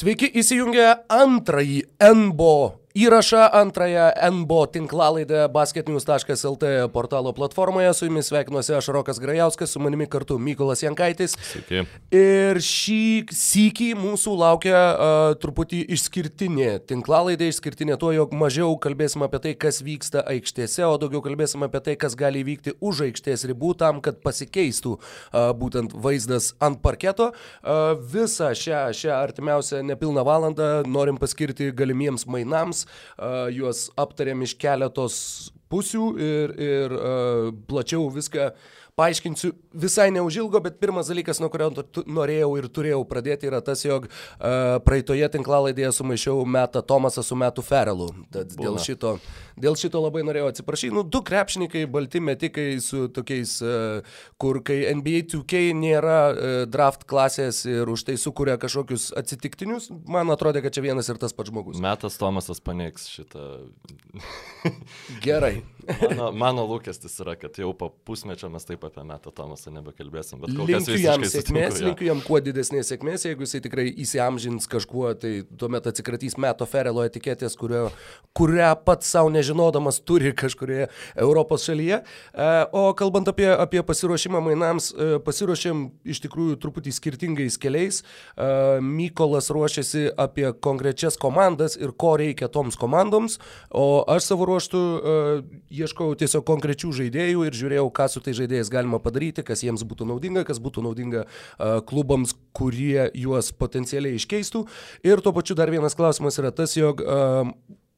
Sveiki įsijungę antrąjį NBO įrašą, antrąją NBO tinklalaidę basketnews.lt portalo platformoje. Su jumis sveikinuosi aš Rokas Grajauskas, su manimi kartu Mykolas Jankaitis. Sveiki. Ir šį sykį mūsų laukia uh, truputį išskirtinė tinklalaidė, išskirtinė tuo, jog mažiau kalbėsim apie tai, kas vyksta aikštėse, o daugiau kalbėsim apie tai, kas gali vykti už aikštės ribų tam, kad pasikeistų uh, būtent vaizdas ant parketo. Uh, visą šią, šią artimiausią nepilną valandą norim paskirti galimiems mainams, uh, juos aptarėm iš keletos pusių ir, ir plačiau viską paaiškinsiu visai neužilgo, bet pirmas dalykas, nuo kurio norėjau ir turėjau pradėti, yra tas, jog uh, praeitoje tinklalaidėje sumaišiau Metą Tomasą su Metu Ferelu. Tad Būna. dėl šito, dėl šito labai norėjau atsiprašyti. Nu, du krepšininkai, balti metikai su tokiais, uh, kur kai NBA 2K nėra uh, draft klasės ir už tai sukuria kažkokius atsitiktinius, man atrodo, kad čia vienas ir tas pats žmogus. Metas Tomasas paneigs šitą. Gerai. Mano, mano lūkestis yra, kad jau po pusmečio mes taip apie Metą Tomasą nebekalbėsim. Linkiu jam sėkmės, sutinku, linkiu jam kuo didesnės sėkmės, jeigu jisai tikrai įsiamžins kažkuo, tai tuomet atsikratys Meto Ferelo etiketės, kurio, kurią pats savo nežinodamas turi kažkurioje Europos šalyje. E, o kalbant apie, apie pasiruošimą mainams, e, pasiruošėm iš tikrųjų truputį skirtingais keliais. E, Mykolas ruošiasi apie konkrečias komandas ir ko reikia toms komandoms, o aš savo ruoštų ieškojau tiesiog konkrečių žaidėjų ir žiūrėjau, ką su tai žaidėjais galima padaryti, kas jiems būtų naudinga, kas būtų naudinga klubams, kurie juos potencialiai iškeistų. Ir tuo pačiu dar vienas klausimas yra tas, jog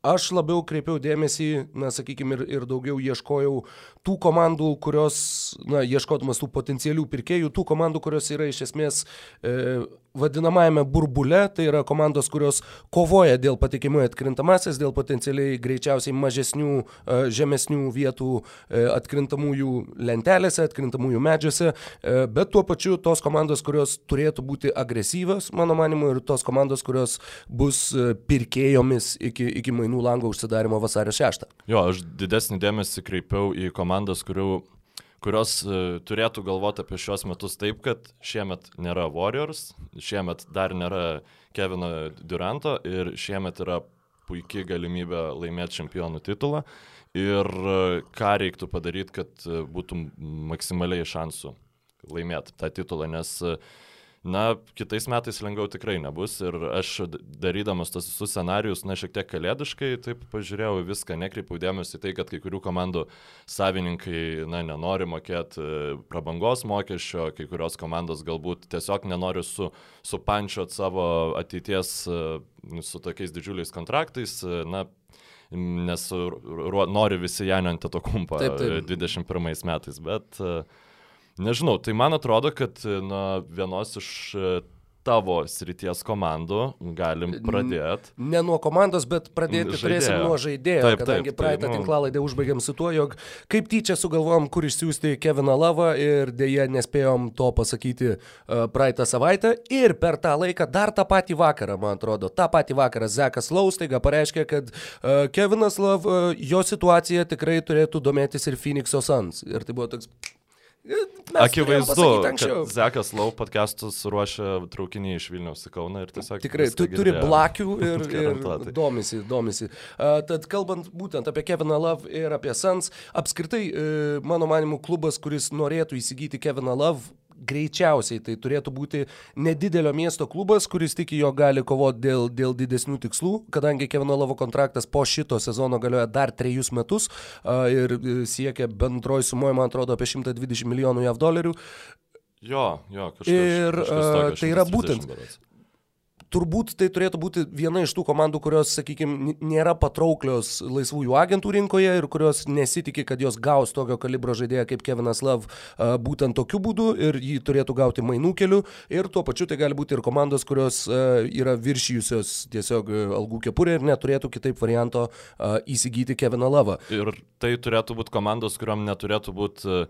aš labiau kreipiau dėmesį, na, sakykime, ir, ir daugiau ieškojau tų komandų, kurios, na, ieškodamas tų potencialių pirkėjų, tų komandų, kurios yra iš esmės e, vadinamajame burbule, tai yra komandos, kurios kovoja dėl patikimų atkrintamasis, dėl potencialiai greičiausiai mažesnių, e, žemesnių vietų e, atkrintamųjų lentelėse, atkrintamųjų medžiuose, e, bet tuo pačiu tos komandos, kurios turėtų būti agresyvios, mano manimu, ir tos komandos, kurios bus pirkėjomis iki, iki mainų lango užsidarimo vasario 6. Jo, aš didesnį dėmesį kreipiau į komandas, kurių kurios uh, turėtų galvoti apie šios metus taip, kad šiemet nėra Warriors, šiemet dar nėra Kevino Duranto ir šiemet yra puikia galimybė laimėti čempionų titulą. Ir uh, ką reiktų padaryti, kad uh, būtų maksimaliai šansų laimėti tą titulą, nes uh, Na, kitais metais lengviau tikrai nebus ir aš darydamas tos visus scenarius, na, šiek tiek kalėdiškai, taip pažiūrėjau viską, nekreipiau dėmesį į tai, kad kai kurių komandų savininkai, na, nenori mokėti e, prabangos mokesčio, kai kurios komandos galbūt tiesiog nenori su, supančiot savo ateities e, su tokiais didžiuliais kontraktais, e, na, nes nori visi Janio ant to kumpą 21 metais, bet uh, Nežinau, tai man atrodo, kad na, vienos iš e, tavo srities komandų galim pradėti. Ne nuo komandos, bet pradėti žaidėjo. turėsim nuo žaidėjo, taip, kadangi taip, praeitą taip, nu... tinklalaidę užbaigėm su tuo, jog kaip tyčia sugalvojom, kur išsiųsti Keviną Lavą ir dėje nespėjom to pasakyti uh, praeitą savaitę ir per tą laiką dar tą patį vakarą, man atrodo, tą patį vakarą Zekas Laustaiga pareiškė, kad uh, Kevinas Lav, uh, jo situacija tikrai turėtų domėtis ir Phoenix'o Suns. Ir tai buvo toks Akivaizdu, kad Zekas Lau podcastus ruošia traukinį iš Vilniaus į Kauną ir tiesiog... Tikrai, tu turi blakių ir, ir domisi, domisi. Uh, tad kalbant būtent apie Keviną Love ir apie Sans, apskritai, uh, mano manimu, klubas, kuris norėtų įsigyti Keviną Love, greičiausiai tai turėtų būti nedidelio miesto klubas, kuris tiki, jo gali kovoti dėl, dėl didesnių tikslų, kadangi Kevino Lavo kontraktas po šito sezono galioja dar trejus metus ir siekia bendroji sumoje, man atrodo, apie 120 milijonų JAV dolerių. Jo, jo, kažkas. Ir kažkas tokio, tai yra būtent. Berods turbūt tai turėtų būti viena iš tų komandų, kurios, sakykime, nėra patrauklios laisvųjų agentų rinkoje ir kurios nesitikė, kad jos gaus tokio kalibro žaidėją kaip Kevinas Love būtent tokiu būdu ir jį turėtų gauti mainų keliu. Ir tuo pačiu tai gali būti ir komandos, kurios yra viršijusios tiesiog algų kepurę ir neturėtų kitaip varianto įsigyti Keviną Lovą. Ir tai turėtų būti komandos, kuriuom neturėtų būti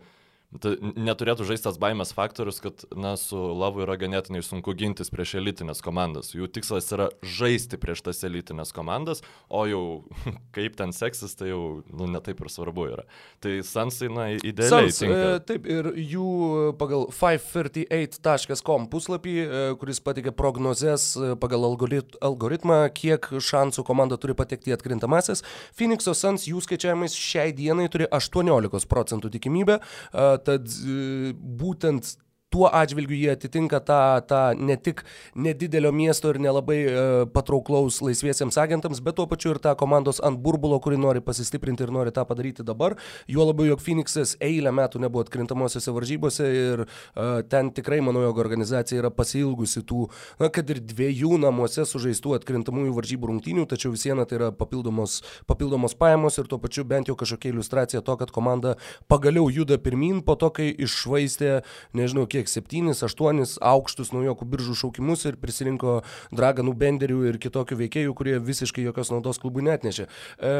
neturėtų žaisti tas baimės faktorius, kad, na, su Lavu yra ganėtinai sunku gintis prieš elitinės komandas. Jų tikslas yra žaisti prieš tas elitinės komandas, o jau kaip ten seksis, tai jau, nu, netaip ir svarbu yra. Tai Sansai, na, idealiai. Sans, e, taip, ir jų pagal 538.com puslapį, e, kuris patikė prognozes e, pagal algoritmą, kiek šansų komanda turi patekti į atkrintamasis, Phoenix'o Sans jų skaičiavimais šiai dienai turi 18 procentų tikimybę. E, tad e, būtent tuo atžvilgiu jie atitinka tą, tą ne tik nedidelio miesto ir nelabai e, patrauklaus laisviesiems agentams, bet tuo pačiu ir tą komandos ant burbulo, kuri nori pasistiprinti ir nori tą padaryti dabar. Juo labiau, jog Phoenixas eilę metų nebuvo atkrintamosiose varžybose ir e, ten tikrai, manau, jog organizacija yra pasilgusi tų, na, kad ir dviejų namuose sužaistų atkrintamųjų varžybų rungtynių, tačiau vis viena tai yra papildomos, papildomos pajamos ir tuo pačiu bent jau kažkokia iliustracija to, kad komanda pagaliau juda pirmin po to, kai išvaistė, nežinau, kiek kiek septynis, aštuonis aukštus naujokų biržų šaukimus ir prisirinko Draganų Benderių ir kitokių veikėjų, kurie visiškai jokios naudos klubui netnešė. E,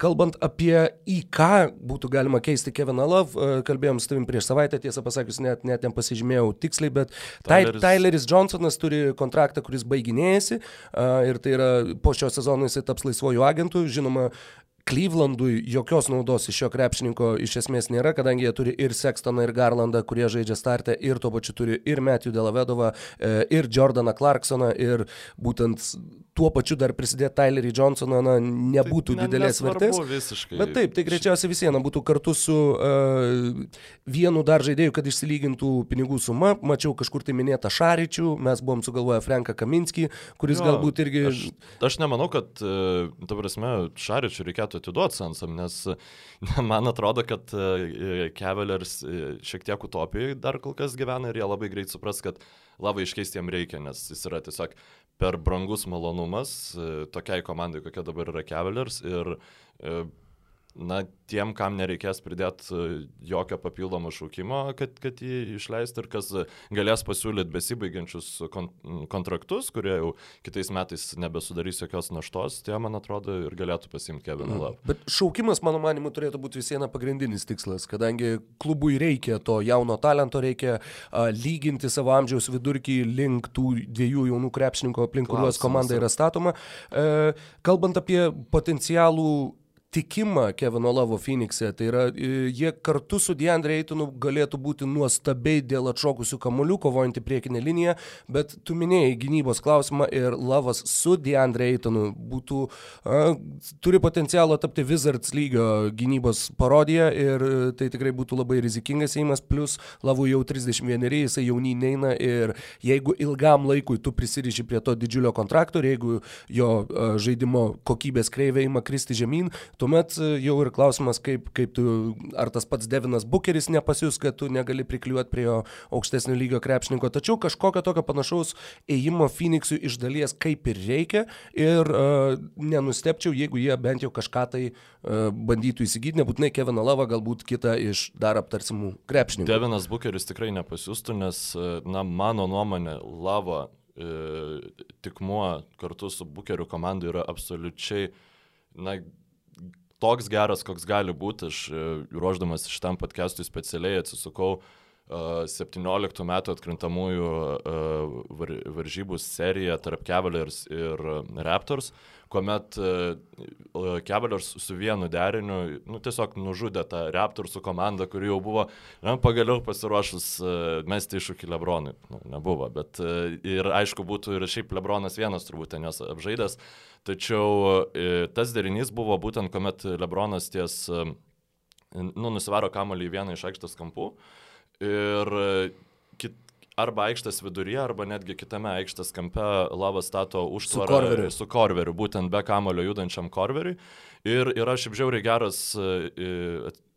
kalbant apie į ką būtų galima keisti Keviną Love, e, kalbėjom su tavim prieš savaitę, tiesą pasakius, net, net nepasižymėjau tiksliai, bet Tyleris, Tyleris Johnsonas turi kontraktą, kuris baiginėjasi e, ir tai yra po šio sezono jisai taps laisvojų agentų. Žinoma, Klyvlandui jokios naudos iš šio krepšininko iš esmės nėra, kadangi jie turi ir Sextoną, ir Garlandą, kurie žaidžia startę, ir tuo pačiu turi ir Matthew Delavedovą, e, ir Jordaną Clarksoną, ir būtent tuo pačiu dar prisidėti Tylerį Johnsoną, na, nebūtų tai, didelės vertės. Visiškai. Bet taip, tai greičiausiai vis viena būtų kartu su uh, vienu dar žaidėju, kad išsilygintų pinigų suma. Mačiau kažkur tai minėtą Šaričių, mes buvom sugalvoję Franką Kaminskį, kuris jo, galbūt irgi... Aš, aš nemanau, kad, uh, ta prasme, Šaričių reikėtų atiduoti Sansam, nes man atrodo, kad Cavaliers šiek tiek utopijai dar kol kas gyvena ir jie labai greit supras, kad labai iškeisti jam reikia, nes jis yra tiesiog per brangus malonumas tokiai komandai, kokia dabar yra Cavaliers ir na, tiem, kam nereikės pridėti e, jokio papildomo šaukimo, kad, kad jį išleistų ir kas galės pasiūlyti besibaigiančius kont kontraktus, kurie jau kitais metais nebesudarys jokios naštos, tie, man atrodo, ir galėtų pasimti Keviną mm. Love. Bet šaukimas, mano manimu, turėtų būti vis viena pagrindinis tikslas, kadangi klubui reikia to jauno talento, reikia a, lyginti savo amžiaus vidurkį link tų dviejų jaunų krepšininkų, aplink kuriuos komanda yra statoma. E, kalbant apie potencialų tikimą Kevino Lavo Phoenix'e. Tai yra, e, jie kartu su Deandre Eitonu galėtų būti nuostabiai dėl atšokusių kamolių, kovojantį priekinę liniją, bet tu minėjai gynybos klausimą ir Lavas su Deandre Eitonu būtų, a, turi potencialą tapti Wizards lygio gynybos parodiją ir e, tai tikrai būtų labai rizikingas įimas, plus Lavų jau 31, jisai jauniai neina ir jeigu ilgam laikui tu prisiriši prie to didžiulio kontrakto ir jeigu jo a, žaidimo kokybės kreivė ima kristi žemyn, Tuomet e, jau ir klausimas, kaip, kaip tu, ar tas pats Devinas Bukeris nepasius, kad tu negali prikliuoti prie jo aukštesnio lygio krepšininko. Tačiau kažkokio tokio panašaus ėjimo Phoenixui iš dalies kaip ir reikia ir uh, nenustepčiau, jeigu jie bent jau kažką tai uh, bandytų įsigyti, nebūtinai Keviną Lavą, galbūt kitą iš dar aptarsimų krepšininkų. Devinas Bukeris tikrai nepasiustų, nes, na, mano nuomonė, Lava tikmuo kartu su Bukeriu komandu yra absoliučiai, na, toks geras, koks gali būti. Aš e, ruoždamas šitam podcastui specialiai atsisukau uh, 17 metų atkrintamųjų var, varžybų seriją tarp Cavaliers ir Raptors, kuomet uh, Cavaliers su vienu deriniu nu, tiesiog nužudė tą Raptorsų komandą, kuri jau buvo na, pagaliau pasiruošus uh, mesti iššūkį Lebronui. Nu, nebuvo, bet ir aišku būtų ir šiaip Lebronas vienas turbūt ten jas apžaidęs. Tačiau e, tas derinys buvo būtent, kuomet Lebronas ties, e, nu, nusivaro kamolį į vieną iš aikštės kampų ir e, arba aikštės viduryje, arba netgi kitame aikštės kampe lavas stato užtvarą su korveriu. su korveriu, būtent be kamolio judančiam korveriui. Ir yra šiaip žiauriai geras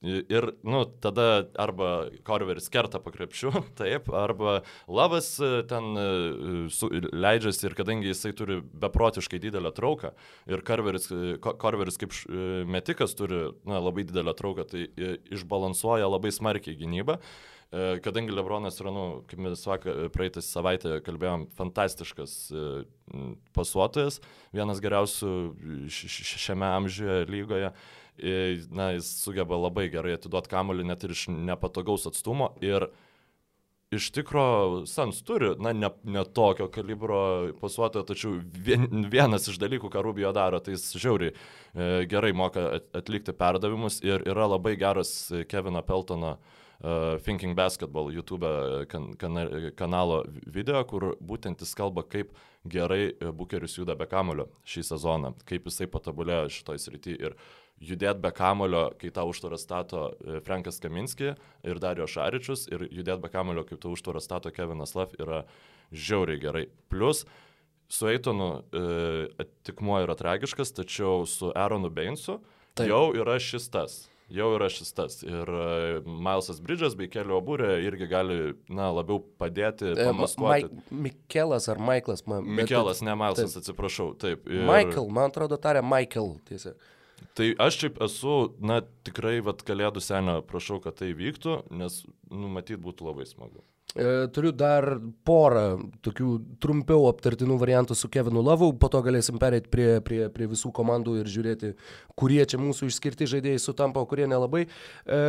ir, nu, tada arba korveris kerta pakrepšiu, taip, arba lavas ten su, leidžiasi ir kadangi jisai turi beprotiškai didelę trauką ir korveris, korveris kaip metikas turi na, labai didelę trauką, tai išbalansuoja labai smarkiai gynybą. E, kadangi Lebronas yra, nu, kaip mes vakar praeitą savaitę kalbėjom, fantastiškas e, pasuotojas, vienas geriausių šiame amžiuje lygoje, e, na, jis sugeba labai gerai atiduoti kamuolį net ir iš nepatogaus atstumo ir iš tikro Sans turi, na, ne, ne tokio kalibro pasuotojo, tačiau vien, vienas iš dalykų, ką Rubio daro, tai jis žiauriai e, gerai moka atlikti perdavimus ir yra labai geras Kevino Peltono e, uh, Thinking Basketball YouTube kan, kan, kanalo video, kur būtent jis kalba, kaip gerai e, Bukeris juda be kamulio šį sezoną, kaip jisai patobulėjo šitoj srity ir judėti be kamulio, kai tą užtvarą stato e, Frankas Kaminski ir Dario Šaričius ir judėti be kamulio, kaip tą užtvarą stato Kevinas Lav yra žiauriai gerai. Plus, su Eitonu e, atikmuo yra tragiškas, tačiau su Aaronu Beinsu Taip. jau yra šis tas jau yra šis tas. Ir e, Milesas Bridges bei Kelio Būrė irgi gali, na, labiau padėti. E, Mikelas ar Michaelas? Man, Mikelas, bet, ne Milesas, atsiprašau. Taip. Ir... Michael, man atrodo, tarė Michael. Tiesiog. Tai aš šiaip esu, na, tikrai, vad, kalėdų senio prašau, kad tai vyktų, nes, nu, matyt, būtų labai smagu. E, turiu dar porą tokių trumpiau aptartinų variantų su Kevinu Lavu, po to galėsim perėti prie, prie, prie visų komandų ir žiūrėti, kurie čia mūsų išskirti žaidėjai sutampa, o kurie nelabai. E,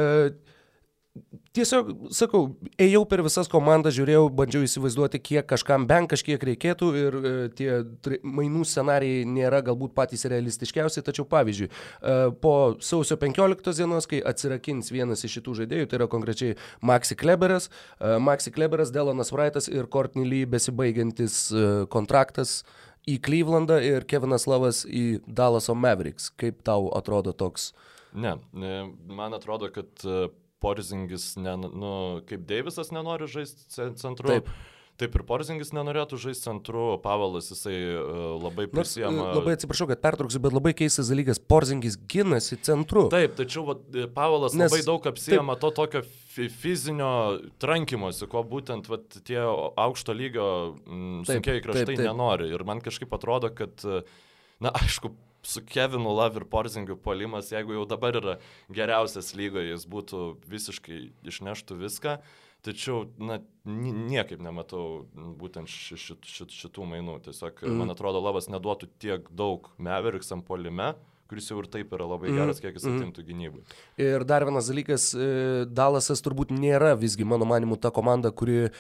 tiesiog, sakau, ėjau per visas komandas, žiūrėjau, bandžiau įsivaizduoti, kiek kažkam bent kažkiek reikėtų ir e, tie mainų scenarijai nėra galbūt patys realistiškiausi, tačiau pavyzdžiui, e, po sausio 15 dienos, kai atsirakins vienas iš šitų žaidėjų, tai yra konkrečiai Maxi Kleberas, e, Maxi Kleberas, Delanas Wrightas ir Courtney Lee besibaigiantis e, kontraktas į Clevelandą ir Kevinas Lavas į Dallaso Mavericks. Kaip tau atrodo toks? Ne, man atrodo, kad e, Porzingis, ne, nu, kaip Deivisas nenori žaisti centru. Taip. Taip ir Porzingis nenorėtų žaisti centru, Pavelas jisai uh, labai prisijama. Nors, labai atsiprašau, kad pertrauksiu, bet labai keistas dalykas, Porzingis ginasi centru. Taip, tačiau va, Pavelas Nes, labai daug apsijama taip, to tokio fizinio trankymosi, ko būtent va, tie aukšto lygio sunkiai kraštai taip, taip. nenori. Ir man kažkaip atrodo, kad, na, aišku, su Kevinu Love ir Porzingiu polimas, jeigu jau dabar yra geriausias lygoje, jis būtų visiškai išneštų viską. Tačiau, na, niekaip nematau būtent ši, ši, ši, šitų mainų. Tiesiog, mm. man atrodo, Lavas neduotų tiek daug Meveriksam polime, kuris jau ir taip yra labai geras, kiek jis mhm. atimtų gynybai. Ir dar vienas dalykas, e, Dalasas turbūt nėra visgi, mano manimu, ta komanda, kuri e,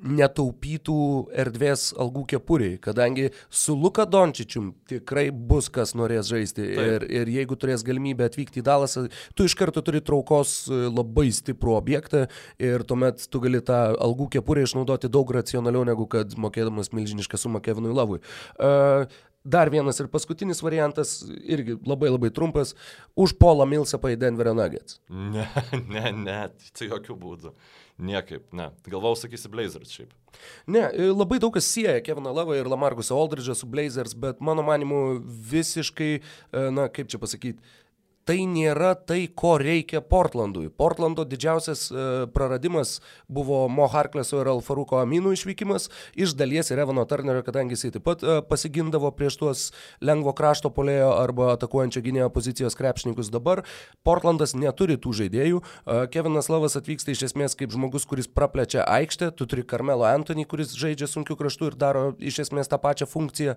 netaupytų erdvės algų kepuriai, kadangi su Luka Dončičium tikrai bus kas norės žaisti. Ir, ir jeigu turės galimybę atvykti į Dalasą, tu iš karto turi traukos e, labai stiprų objektą ir tuomet tu gali tą algų kepurę išnaudoti daug racionaliau negu kad mokėdamas milžinišką sumą Kevinui Lavui. Uh, Dar vienas ir paskutinis variantas, irgi labai labai trumpas, už Polą Milsapą į Denverio Nuggets. Ne, ne, ne, tai jokių būdų. Niekaip, ne. Galvau, sakysi Blazers šiaip. Ne, labai daug kas sieja Keviną Lavą ir Lamarcusą Aldridge'ą su Blazers, bet mano manimu visiškai, e, na, kaip čia pasakyti, tai nėra tai, ko reikia Portlandui. Portlando didžiausias e, praradimas buvo Mo Harkleso ir Alfaruko Aminų išvykimas, iš dalies ir Evano Turnerio, kadangi jisai taip pat e, pasigindavo prieš tuos lengvo krašto polėjo arba atakuojančio gynėjo pozicijos krepšininkus. Dabar Portlandas neturi tų žaidėjų. E, Kevinas Lavas atvyksta iš esmės kaip žmogus, kuris praplečia aikštę, tu turi Carmelo Anthony, kuris žaidžia sunkių kraštų ir daro iš esmės tą pačią funkciją,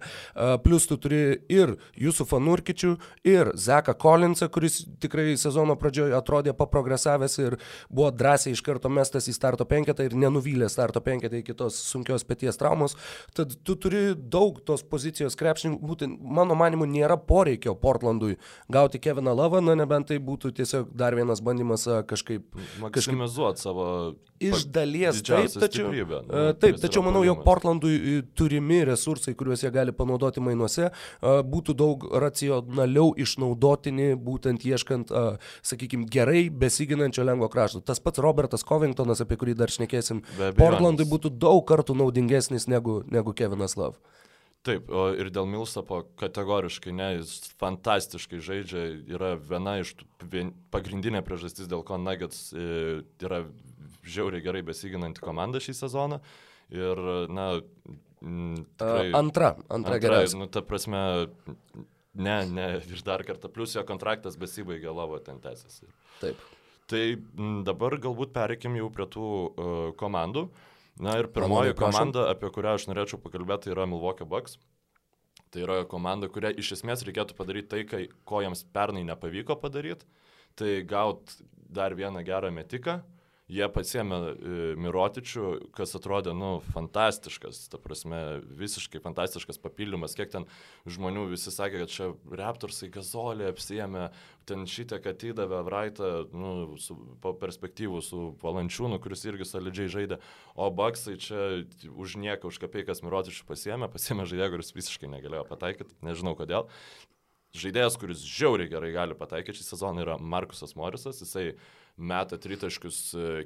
plus tu turi ir Jusufą Nurkičių, ir Zeką Collinsą, kuris tikrai sezono pradžioje atrodė paprogresavęs ir buvo drąsiai iš karto mestas į starto penketą ir nenuvylė starto penketą iki tos sunkios pėties traumos. Tad tu turi daug tos pozicijos krepšininkų, būtent mano manimu nėra poreikio Portlandui gauti Keviną Lavą, na nebent tai būtų tiesiog dar vienas bandymas kažkaip... Maksimizuoti savo... Iš dalies taip, tačiau, nu, taip, tačiau manau, jog Portlandui turimi resursai, kuriuos jie gali panaudoti mainuose, būtų daug racionaliau išnaudotini būtent būtent ieškant, sakykime, gerai besiginančio lengvo krašto. Tas pats Robertas Covingtonas, apie kurį dar šnekėsim, Portlandui būtų daug kartų naudingesnis negu, negu Kevinas Love. Taip, o ir dėl Milsapo kategoriškai, ne, jis fantastiškai žaidžia, yra viena iš vien, pagrindinė priežastis, dėl ko Nuggets e, yra žiauriai gerai besiginanti komanda šį sezoną. Ir, na, tikrai, antra, antra, antra geriausia. Nu, ta prasme, Ne, ne, ir dar kartą, plus jo kontraktas besibaigė, lavo ten tęsiasi. Taip. Tai dabar galbūt pereikim jau prie tų uh, komandų. Na ir pirmoji komanda, apie kurią aš norėčiau pakalbėti, yra Milwaukee Bucks. Tai yra komanda, kurią iš esmės reikėtų padaryti tai, kai, ko jiems pernai nepavyko padaryti. Tai gaut dar vieną gerą metiką, uh, jie pasiemė e, Mirotičių, kas atrodė, nu, fantastiškas, ta prasme, visiškai fantastiškas papildymas, kiek ten žmonių visi sakė, kad čia Raptorsai gazolį apsiemė, ten šitą, kad įdavė Vraitą, nu, su, po perspektyvų su Valančiūnu, kuris irgi solidžiai žaidė, o Baksai čia už nieką, už kapeikas Mirotičių pasiemė, pasiemė žaidėją, kuris visiškai negalėjo pataikyti, nežinau kodėl. Žaidėjas, kuris žiauriai gerai gali pataikyti šį sezoną, yra Markusas Morisas, jisai meta tritaškius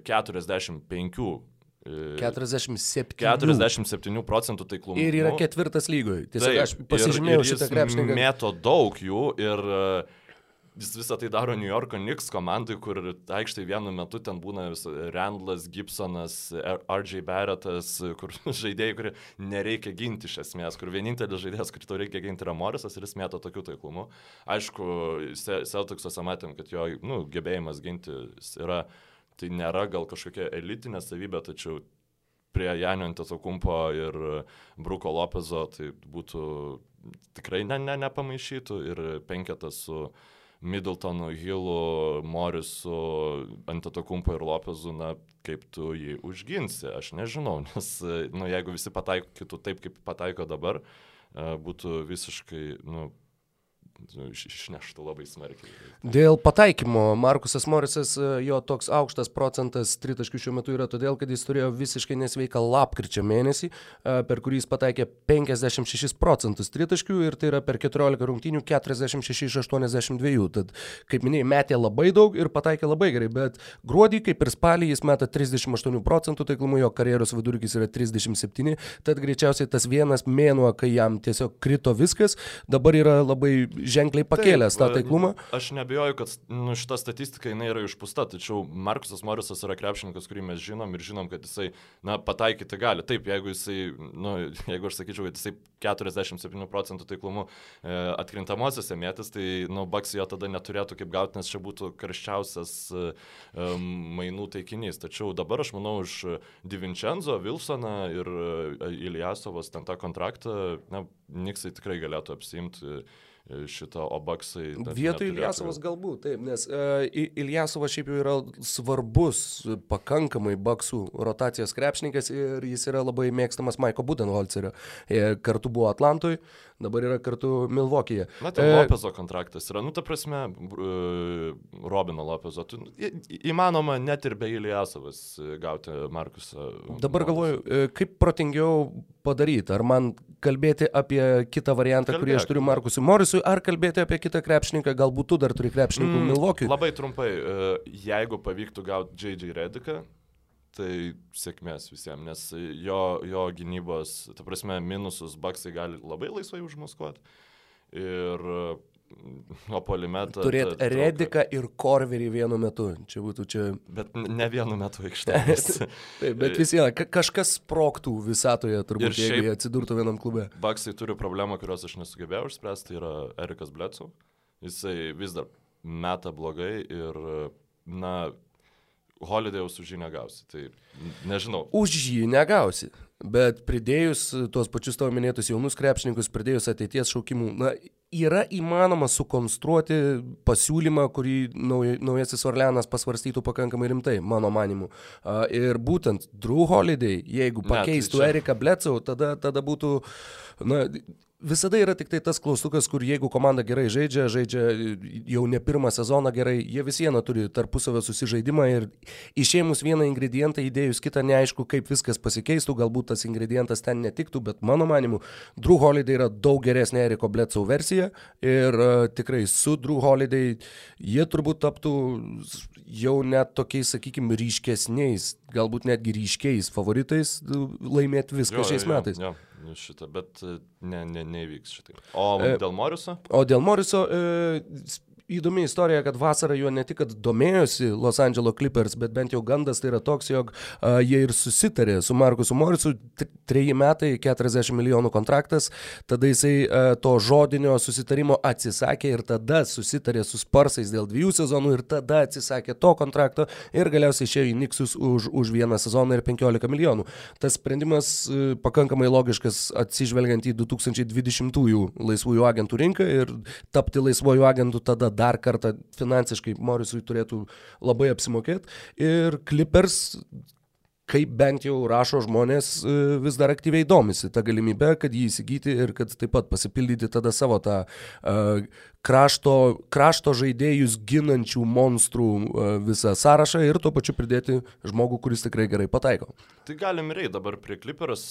45 47. 47 procentų taiklumo. Ir yra ketvirtas lygoje. Tiesiog aš pasižymėjau ir, ir šitą krepšininką. Mėto daug jų ir uh, Jis visą tai daro New Yorko Knicks komandai, kur aikštai vienu metu ten būna Randlas, Gibsonas, RJ Barrettas, kur žaidėjai, kurie nereikia ginti iš esmės, kur vienintelis žaidėjas, kurį tau reikia ginti, yra Morisas ir jis mėto tokių taiklumų. Aišku, Celticsuose matėm, kad jo nu, gebėjimas ginti yra, tai nėra gal kažkokia elitinė savybė, tačiau prie Janio Antetokumpo ir Bruko Lopezo tai būtų tikrai ne, ne, nepamaišytų ir penketas su Middletonu, Hillu, Morisu, Antetokumpu ir Lopezu, na, kaip tu jį užginsi, aš nežinau, nes, nu, jeigu visi pataikytų taip, kaip pataiko dabar, e, būtų visiškai, nu, išneštų labai smarkiai. Dėl pataikymo Markusas Morisas, e, jo toks aukštas procentas tritaškių šiuo metu yra todėl, kad jis turėjo visiškai nesveiką lapkričio mėnesį, e, per kurį jis pataikė 56 procentus tritaškių ir tai yra per 14 rungtynių 46 iš 82. Tad, kaip minėjai, metė labai daug ir pataikė labai gerai, bet gruodį, kaip ir spalį, jis meta 38 procentų taiklumu, jo karjeros vidurkis yra 37, tad greičiausiai tas vienas mėnuo, kai jam tiesiog krito viskas, dabar yra labai ženkliai pakėlęs Taip, tą taiklumą. Aš nebejoju, kad nu, šita statistika jinai yra išpūsta, tačiau Markusas Morisas yra krepšininkas, kurį mes žinom ir žinom, kad jisai, na, pataikyti gali. Taip, jeigu jisai, nu, jeigu aš sakyčiau, kad jisai 47 procentų taiklumu e, atkrintamosiose mėtis, tai, nu, Baks jo tada neturėtų kaip gauti, nes čia būtų karščiausias e, mainų taikinys. Tačiau dabar aš manau, už Divincenzo, Wilsoną ir e, Iljasovas ten tą kontraktą, na, Niksai tikrai galėtų apsimti šitą Obaksai. Vietoj Iljasovas galbūt, taip, nes uh, Iljasovas šiaip jau yra svarbus, pakankamai Baksų rotacijos krepšininkas ir jis yra labai mėgstamas Maiko Budenholcerio. E, kartu buvo Atlantui, dabar yra kartu Milvokyje. Na, tai e, Lopezo kontraktas yra, nu, ta prasme, uh, Robino Lopezo. Tu, į, įmanoma net ir be Iljasovas gauti Markusą. Dabar galvoju, kaip protingiau padaryti, ar man kalbėti apie kitą variantą, Kalbėk. kurį aš turiu Markusui Morisui, ar kalbėti apie kitą krepšininką, galbūt tu dar turi krepšininkų mm, Milvokiui. Labai trumpai, e, jeigu pavyktų gauti JJ Rediką, tai sėkmės visiems, nes jo, jo gynybos, ta prasme, minusus baksai gali labai laisvai užmaskuoti. Ir O polimetą. Turėti Rediką ir Korverį vienu metu. Čia būtų čia. Bet ne vienu metu aikštelės. Taip, bet vis viena, kažkas sproktų visatoje, turbūt, jeigu jie atsidurtų vienam klube. Baksai turi problemą, kurios aš nesugebėjau išspręsti, tai yra Erikas Blecau. Jisai vis dar meta blogai ir, na, Holidayaus už jį negausi. Tai nežinau. Už jį negausi. Bet pridėjus tuos pačius tavo minėtus jaunus krepšininkus, pridėjus ateities šaukimų, na, yra įmanoma sukonstruoti pasiūlymą, kurį nauj, naujasis Orleanas pasvarstytų pakankamai rimtai, mano manimu. Ir būtent Drew Holiday, jeigu pakeistų ne, tai čia... Eriką Blecau, tada, tada būtų, na, visada yra tik tai tas klaustukas, kur jeigu komanda gerai žaidžia, žaidžia jau ne pirmą sezoną gerai, jie vis viena turi tarpusavę susižaidimą ir išėmus vieną ingredientą, įdėjus kitą, neaišku, kaip viskas pasikeistų, galbūt tas ingredientas ten netiktų, bet mano manimu, Drew Holiday yra daug geresnė Eriko Bledsoe versija ir uh, tikrai su Drew Holiday jie turbūt taptų jau net tokiais, sakykime, ryškesniais, galbūt netgi ryškiais favoritais laimėti viską jo, šiais jo, metais. Jo, jo. Nu, šitą, bet e, ne, ne, nevyks šitai. O e, dėl Moriso? O dėl Moriso, e, įdomi istorija, kad vasarą juo ne tik domėjosi Los Angeles Clippers, bet bent jau gandas tai yra toks, jog uh, jie ir susitarė su Markusu Morisu, treji metai, 40 milijonų kontraktas, tada jisai uh, to žodinio susitarimo atsisakė ir tada susitarė su Sparsais dėl dviejų sezonų ir tada atsisakė to kontrakto ir galiausiai išėjo į Niksus už, už vieną sezoną ir 15 milijonų. Tas sprendimas uh, pakankamai logiškas atsižvelgiant į 2020-ųjų laisvųjų agentų rinką ir tapti laisvųjų agentų tada dar kartą finansiškai Morisui turėtų labai apsimokėti. Ir Clippers kaip bent jau rašo žmonės, e, vis dar aktyviai domisi tą galimybę, kad jį įsigyti ir kad taip pat pasipildyti tada savo tą uh, krašto, krašto žaidėjus ginančių monstrų uh, visą sąrašą ir tuo pačiu pridėti žmogų, kuris tikrai gerai pataiko. Tai galim reiti dabar prie Clippers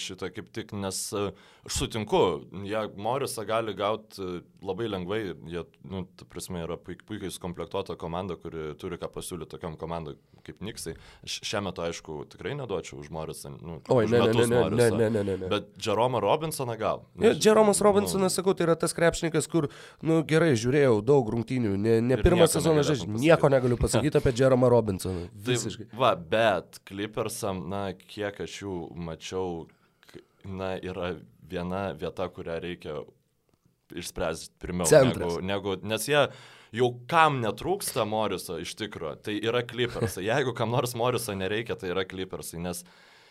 šitą kaip tik, nes aš sutinku, jie Morisą gali gauti labai lengvai, jie, nu, ta prasme, yra puik, puikiai sukomplektuota komanda, kuri turi ką pasiūlyti tokiam komandai kaip Niksai. Šiame metu, aišku, tikrai neduočiau už Morisą. Nu, Oi, ne, ne, ne, ne, ne, ne, ne, ne. Bet Jeromą Robinsoną gal. Ne, Jeromas Robinsonas, nu, sakau, tai yra tas krepšininkas, kur, nu gerai, žiūrėjau daug rungtynių, ne, ne pirmą sezoną žaidžiu, nieko negaliu pasakyti apie Jeromą Robinsoną. Tai visiškai. Tai, va, bet Clippersam, na, kiek aš jų mačiau, na, yra viena vieta, kurią reikia išspręsti pirmiau. Centras. Negu, negu, nes jie jau kam netrūksta Moriso iš tikrųjų, tai yra Clippersai. Jeigu kam nors Moriso nereikia, tai yra Clippersai, nes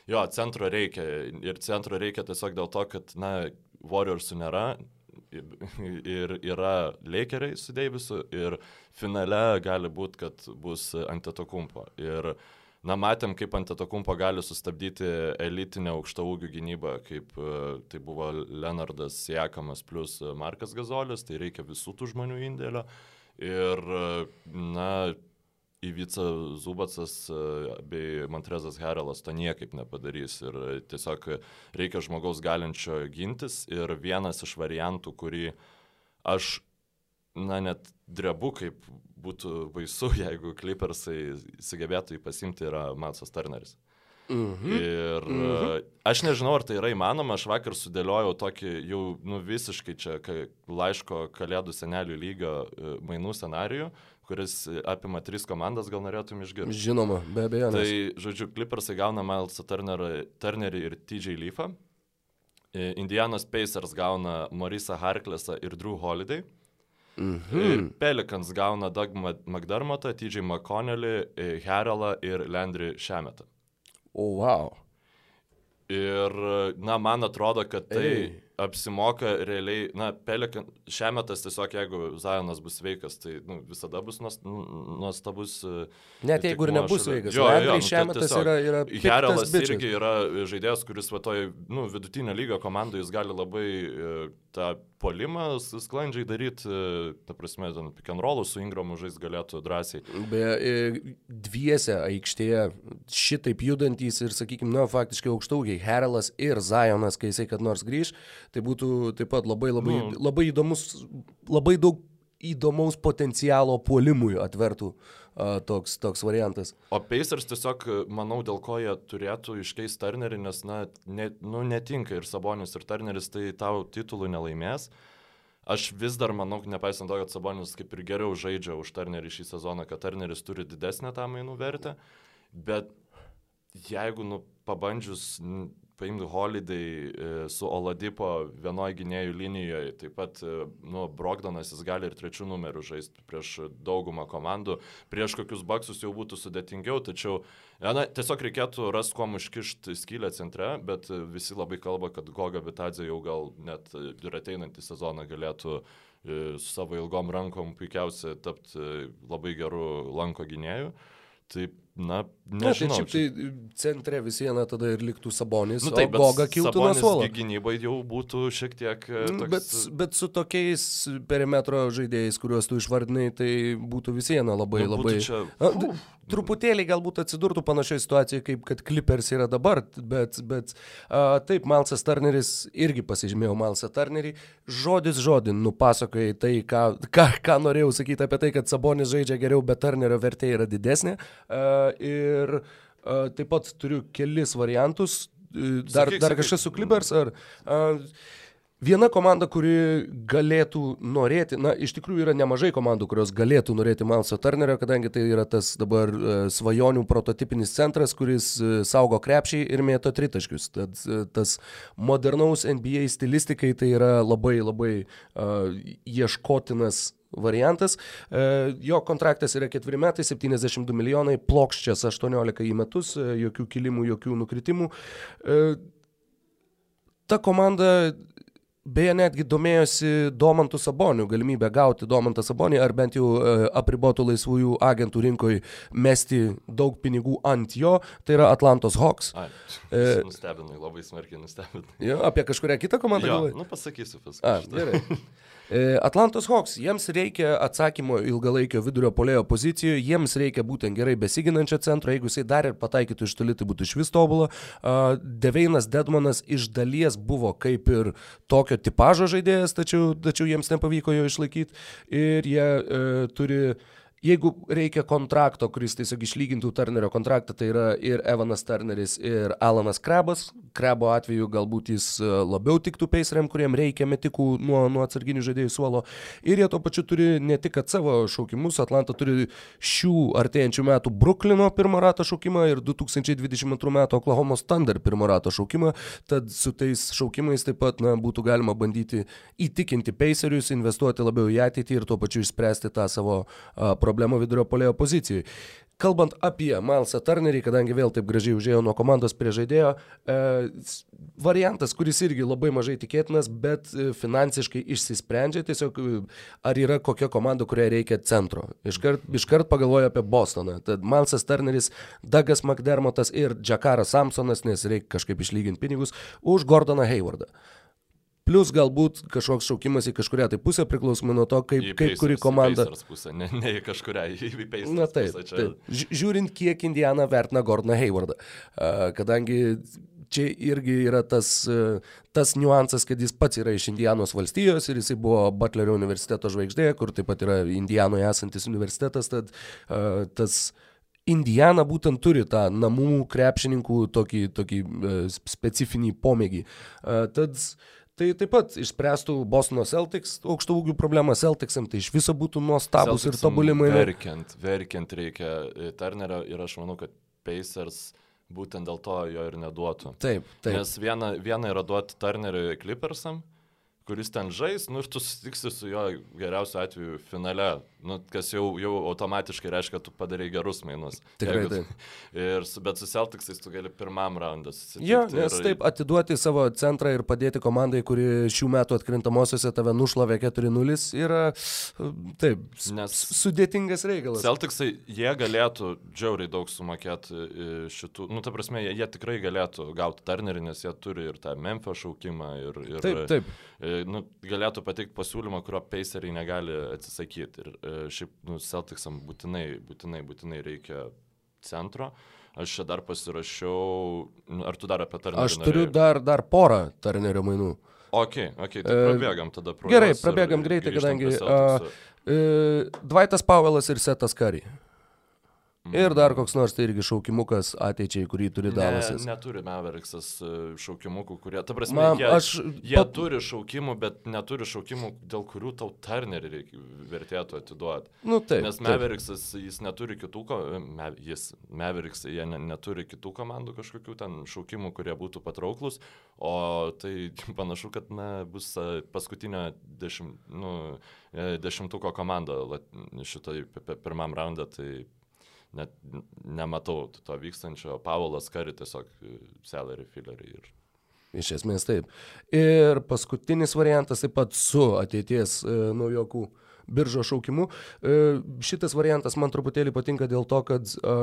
jo, centro reikia ir centro reikia tiesiog dėl to, kad, na, Warriorsų nėra ir yra Lakeriai su Deivisu ir finale gali būti, kad bus Antetokumpo. Ir Na, matėm, kaip Antetokumpo gali sustabdyti elitinę aukšto ūgių gynybą, kaip tai buvo Leonardas Siekamas plus Markas Gazolis, tai reikia visų tų žmonių indėlio. Ir, na, Įvyca Zubacas bei Montrezas Herelas to niekaip nepadarys ir tiesiog reikia žmogaus galinčio gintis ir vienas iš variantų, kurį aš, na, net drebu, kaip būtų baisu, jeigu Clippersai sugebėtų jį pasimti, yra Matsas Turneris. Mhm. Ir mhm. aš nežinau, ar tai yra įmanoma, aš vakar sudėliojau tokį jau nu, visiškai čia laiško kalėdų senelių lygio e, mainų scenarijų, kuris apima tris komandas, gal norėtum išgirsti. Žinoma, be abejo. Tai, žodžiu, Clippersai gauna Milesą Turnerį, ir TJ Leafą. E, Indianos Pacers gauna Marisą Harklesą ir Drew Holiday. Mhm. Ir Pelikans gauna Doug McDermottą, TJ McConnellį, Harrelą ir Landry Šemetą. O, oh, wow. Ir, na, man atrodo, kad tai Ei. Apsimoka realiai, na, Pelikan, šiemetas tiesiog, jeigu Zajonas bus sveikas, tai nu, visada bus nuostabus. E, Net jeigu ir nebus sveikas, jo, jo, nu, šiemetas yra, yra... Herelas irgi yra žaidėjas, kuris va toj, nu, vidutinio lygio komandai jis gali labai e, tą polimą sklandžiai daryti, e, ta prasme, ten pick and rollų su Ingramu žais galėtų drąsiai. Beje, e, dviese aikštėje šitaip judantys ir, sakykime, nu, faktiškai aukštaugiai, Herelas ir Zajonas, kai jisai kad nors grįž, tai būtų taip pat labai, labai, nu, labai įdomus, labai daug įdomaus potencialo puolimui atvertų uh, toks, toks variantas. O Pacers tiesiog, manau, dėl ko jie turėtų iškeisti Turnerį, nes, na, ne, nu, netinka ir Sabonis, ir Turneris tai tau titulų nelaimės. Aš vis dar manau, nepaisant to, kad Sabonis kaip ir geriau žaidžia už Turnerį šį sezoną, kad Turneris turi didesnę tą mainų vertę, bet jeigu, nu, pabandžius paimti Holiday e, su Oladipo vienoje gynėjų linijoje, taip pat, e, nu, Brogdanas jis gali ir trečių numerių žaisti prieš daugumą komandų, prieš kokius baksus jau būtų sudėtingiau, tačiau, na, tiesiog reikėtų rasti, kuo užkišti skylę centre, bet visi labai kalba, kad Goga Vitadzė jau gal net ir ateinantį sezoną galėtų e, su savo ilgom rankom puikiausiai tapti labai gerų lanko gynėjų. Taip, Na, nežinau. Na, tai šiaip tai centre vis viena tada ir liktų Sabonis, nu, taip, o Goga kiltų nuo suolo. Gynybai jau būtų šiek tiek... E, mm, toks... Bet, bet su tokiais perimetro žaidėjais, kuriuos tu išvardinai, tai būtų vis viena labai nu, labai... Čia... A, truputėlį galbūt atsidurtų panašioje situacijoje, kaip kad Clippers yra dabar, bet, bet a, taip, Malsas Turneris irgi pasižymėjau Malsą Turnerį, žodis žodin nupasakojai tai, ką, ką, ką norėjau sakyti apie tai, kad Sabonis žaidžia geriau, bet Turnerio vertė yra didesnė. A, ir taip pat turiu kelis variantus. Dar, sakyk, dar kažkas su Clippers ar... Viena komanda, kuri galėtų norėti, na, iš tikrųjų yra nemažai komandų, kurios galėtų norėti Malso Turnerio, kadangi tai yra tas dabar e, svajonių prototipinis centras, kuris e, saugo krepšiai ir mėto tritaškius. Tad e, tas modernaus NBA stilistikai tai yra labai labai uh, ieškotinas variantas. Jo kontraktas yra ketveri metai, 72 milijonai, plokščias 18 į metus, jokių kilimų, jokių nukritimų. Ta komanda Beje, netgi domėjosi Domantų Sabonių, galimybę gauti Domantą Sabonį ar bent jau e, apribotų laisvųjų agentų rinkoje mesti daug pinigų ant jo, tai yra Atlantos Hawks. Ai, e, nustebinai, labai smarkiai nustebinai. Jo, apie kažkurią kitą komandą? Jo, nu pasakysiu paskui. A, gerai. E, Atlantos Hawks, jiems reikia atsakymo ilgalaikio vidurio polėjo pozicijoje, jiems reikia būtent gerai besiginančio centro, jeigu jisai dar ir pataikytų iš toli, tai būtų iš vis tobulą. Deveinas Dedmanas iš dalies buvo kaip ir tokio tipožo žaidėjas, tačiau, tačiau jiems nepavyko jo išlaikyti ir jie e, turi Jeigu reikia kontrakto, kuris tiesiog išlygintų Turnerio kontraktą, tai yra ir Evanas Turneris, ir Alanas Krebas. Krebo atveju galbūt jis e, labiau tiktų peiseriam, kuriem reikia metikų nuo, nuo atsarginių žaidėjų suolo. Ir jie tuo pačiu turi ne tik savo šaukimus, Atlanta turi šių artėjančių metų Bruklino pirmo rato šaukimą ir 2022 metų Oklahoma Thunder pirmo rato šaukimą. Tad su tais šaukimais taip pat na, būtų galima bandyti įtikinti peiserius, investuoti labiau į ateitį ir tuo pačiu išspręsti tą savo problemą problemų vidurio polėjo pozicijoje. Kalbant apie Milesą Turnerį, kadangi vėl taip gražiai užėjo nuo komandos prie žaidėjo, e, variantas, kuris irgi labai mažai tikėtinas, bet e, finansiškai išsisprendžia, tiesiog e, ar yra kokia komanda, kuriai reikia centro. Iškart, iškart pagalvoju apie Bostoną. Tad Milesas Turneris, Douglas McDermottas ir Jakaras Samsonas, nes reikia kažkaip išlyginti pinigus, už Gordoną Haywardą. Plus galbūt kažkoks šaukimas į kažkuria tai pusę priklausomai nuo to, kaip, kaip kuri komanda. Pusę, ne, ne į kažkuria, į Pacers. Na taip, pusę, čia... taip. Žiūrint, kiek Indiana vertina Gordoną Haywardą. Kadangi čia irgi yra tas, uh, tas niuansas, kad jis pats yra iš Indianos valstijos ir jisai buvo Butlerio universiteto žvaigždė, kur taip pat yra Indijanoje esantis universitetas, tad uh, tas Indiana būtent turi tą namų krepšininkų tokį, tokį uh, specifinį pomėgį. Uh, tad uh, Tai taip pat išspręstų Bostono Celtics aukštų ūgių problemą Celticsam, tai iš viso būtų nuostabus ir tobulimai. Verkiant, verkiant reikia e, Turnerio ir aš manau, kad Pacers būtent dėl to jo ir neduotų. Taip, taip. Nes viena, viena yra duoti Turneriui Clippersam, kuris ten žais, nu ir tu susitiksi su juo geriausiu atveju finale, nu, kas jau, jau automatiškai reiškia, kad tu padarai gerus mainus. Tikrai taip. Ir, bet su Celticsais tu gali pirmam raundą susitikti. Jo, nes ir... taip atiduoti savo centrą ir padėti komandai, kuri šių metų atkrintamosiose tave nušlavė 4-0, yra taip, nes sudėtingas reikalas. Celticsai, jie galėtų džiauriai daug sumokėti šitų, nu, ta prasme, jie, jie tikrai galėtų gauti Turnerį, nes jie turi ir tą Memphis šaukimą. Ir, ir, taip, taip E, nu, galėtų pateikti pasiūlymą, kurio Paceriai negali atsisakyti. Ir e, šiaip nu, Celticsam būtinai, būtinai, būtinai reikia centro. Aš čia dar pasirašiau, nu, ar tu dar apie Turnerį? Aš turiu dar, dar porą Turnerio mainų. Ok, ok, tai e, prabėgam tada pro. Gerai, prabėgam greitai, kadangi uh, uh, Dvaitas Pavelas ir Setas Kari. Mhm. Ir dar koks nors tai irgi šaukimukas ateičiai, kurį turi Dalasas. Ne, neturi Maveriksas e, šaukimukų, kurie, ta prasme, Man, jie, aš, jie pat... turi šaukimų, bet neturi šaukimų, dėl kurių tau Turnerį vertėtų atiduoti. Nu, taip, Nes Maveriksas, jis neturi kitų, me, jis, Maveriksai, jie ne, neturi kitų komandų kažkokių ten šaukimų, kurie būtų patrauklus, o tai panašu, kad na, bus e, paskutinio dešim, nu, e, dešimtuko komanda šitoj pirmam raundą. Tai net nematau to vykstančio. Pavolas Kari tiesiog e, salary fillerį ir Iš esmės taip. Ir paskutinis variantas taip pat su ateities e, naujokų biržo šaukimu. E, šitas variantas man truputėlį patinka dėl to, kad e,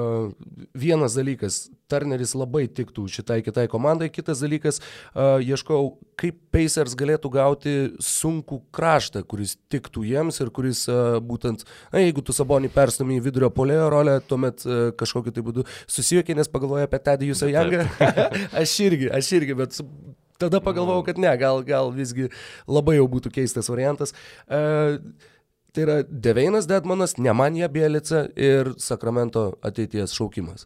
vienas dalykas, Turneris labai tiktų šitai kitai komandai, kitas dalykas, e, ieškau, kaip Pacers galėtų gauti sunkų kraštą, kuris tiktų jiems ir kuris būtent, na, jeigu tu Sabonį perstumai į vidurio polėjo rolę, tuomet kažkokiu tai būdu susijuokė, nes pagalvoja apie Tedijusą Jangą. aš irgi, aš irgi, bet tada pagalvojau, kad ne, gal, gal visgi labai jau būtų keistas variantas. Uh, Tai yra Deveinas Dedmanas, Nemanija Bielica ir Sakramento ateities šaukimas.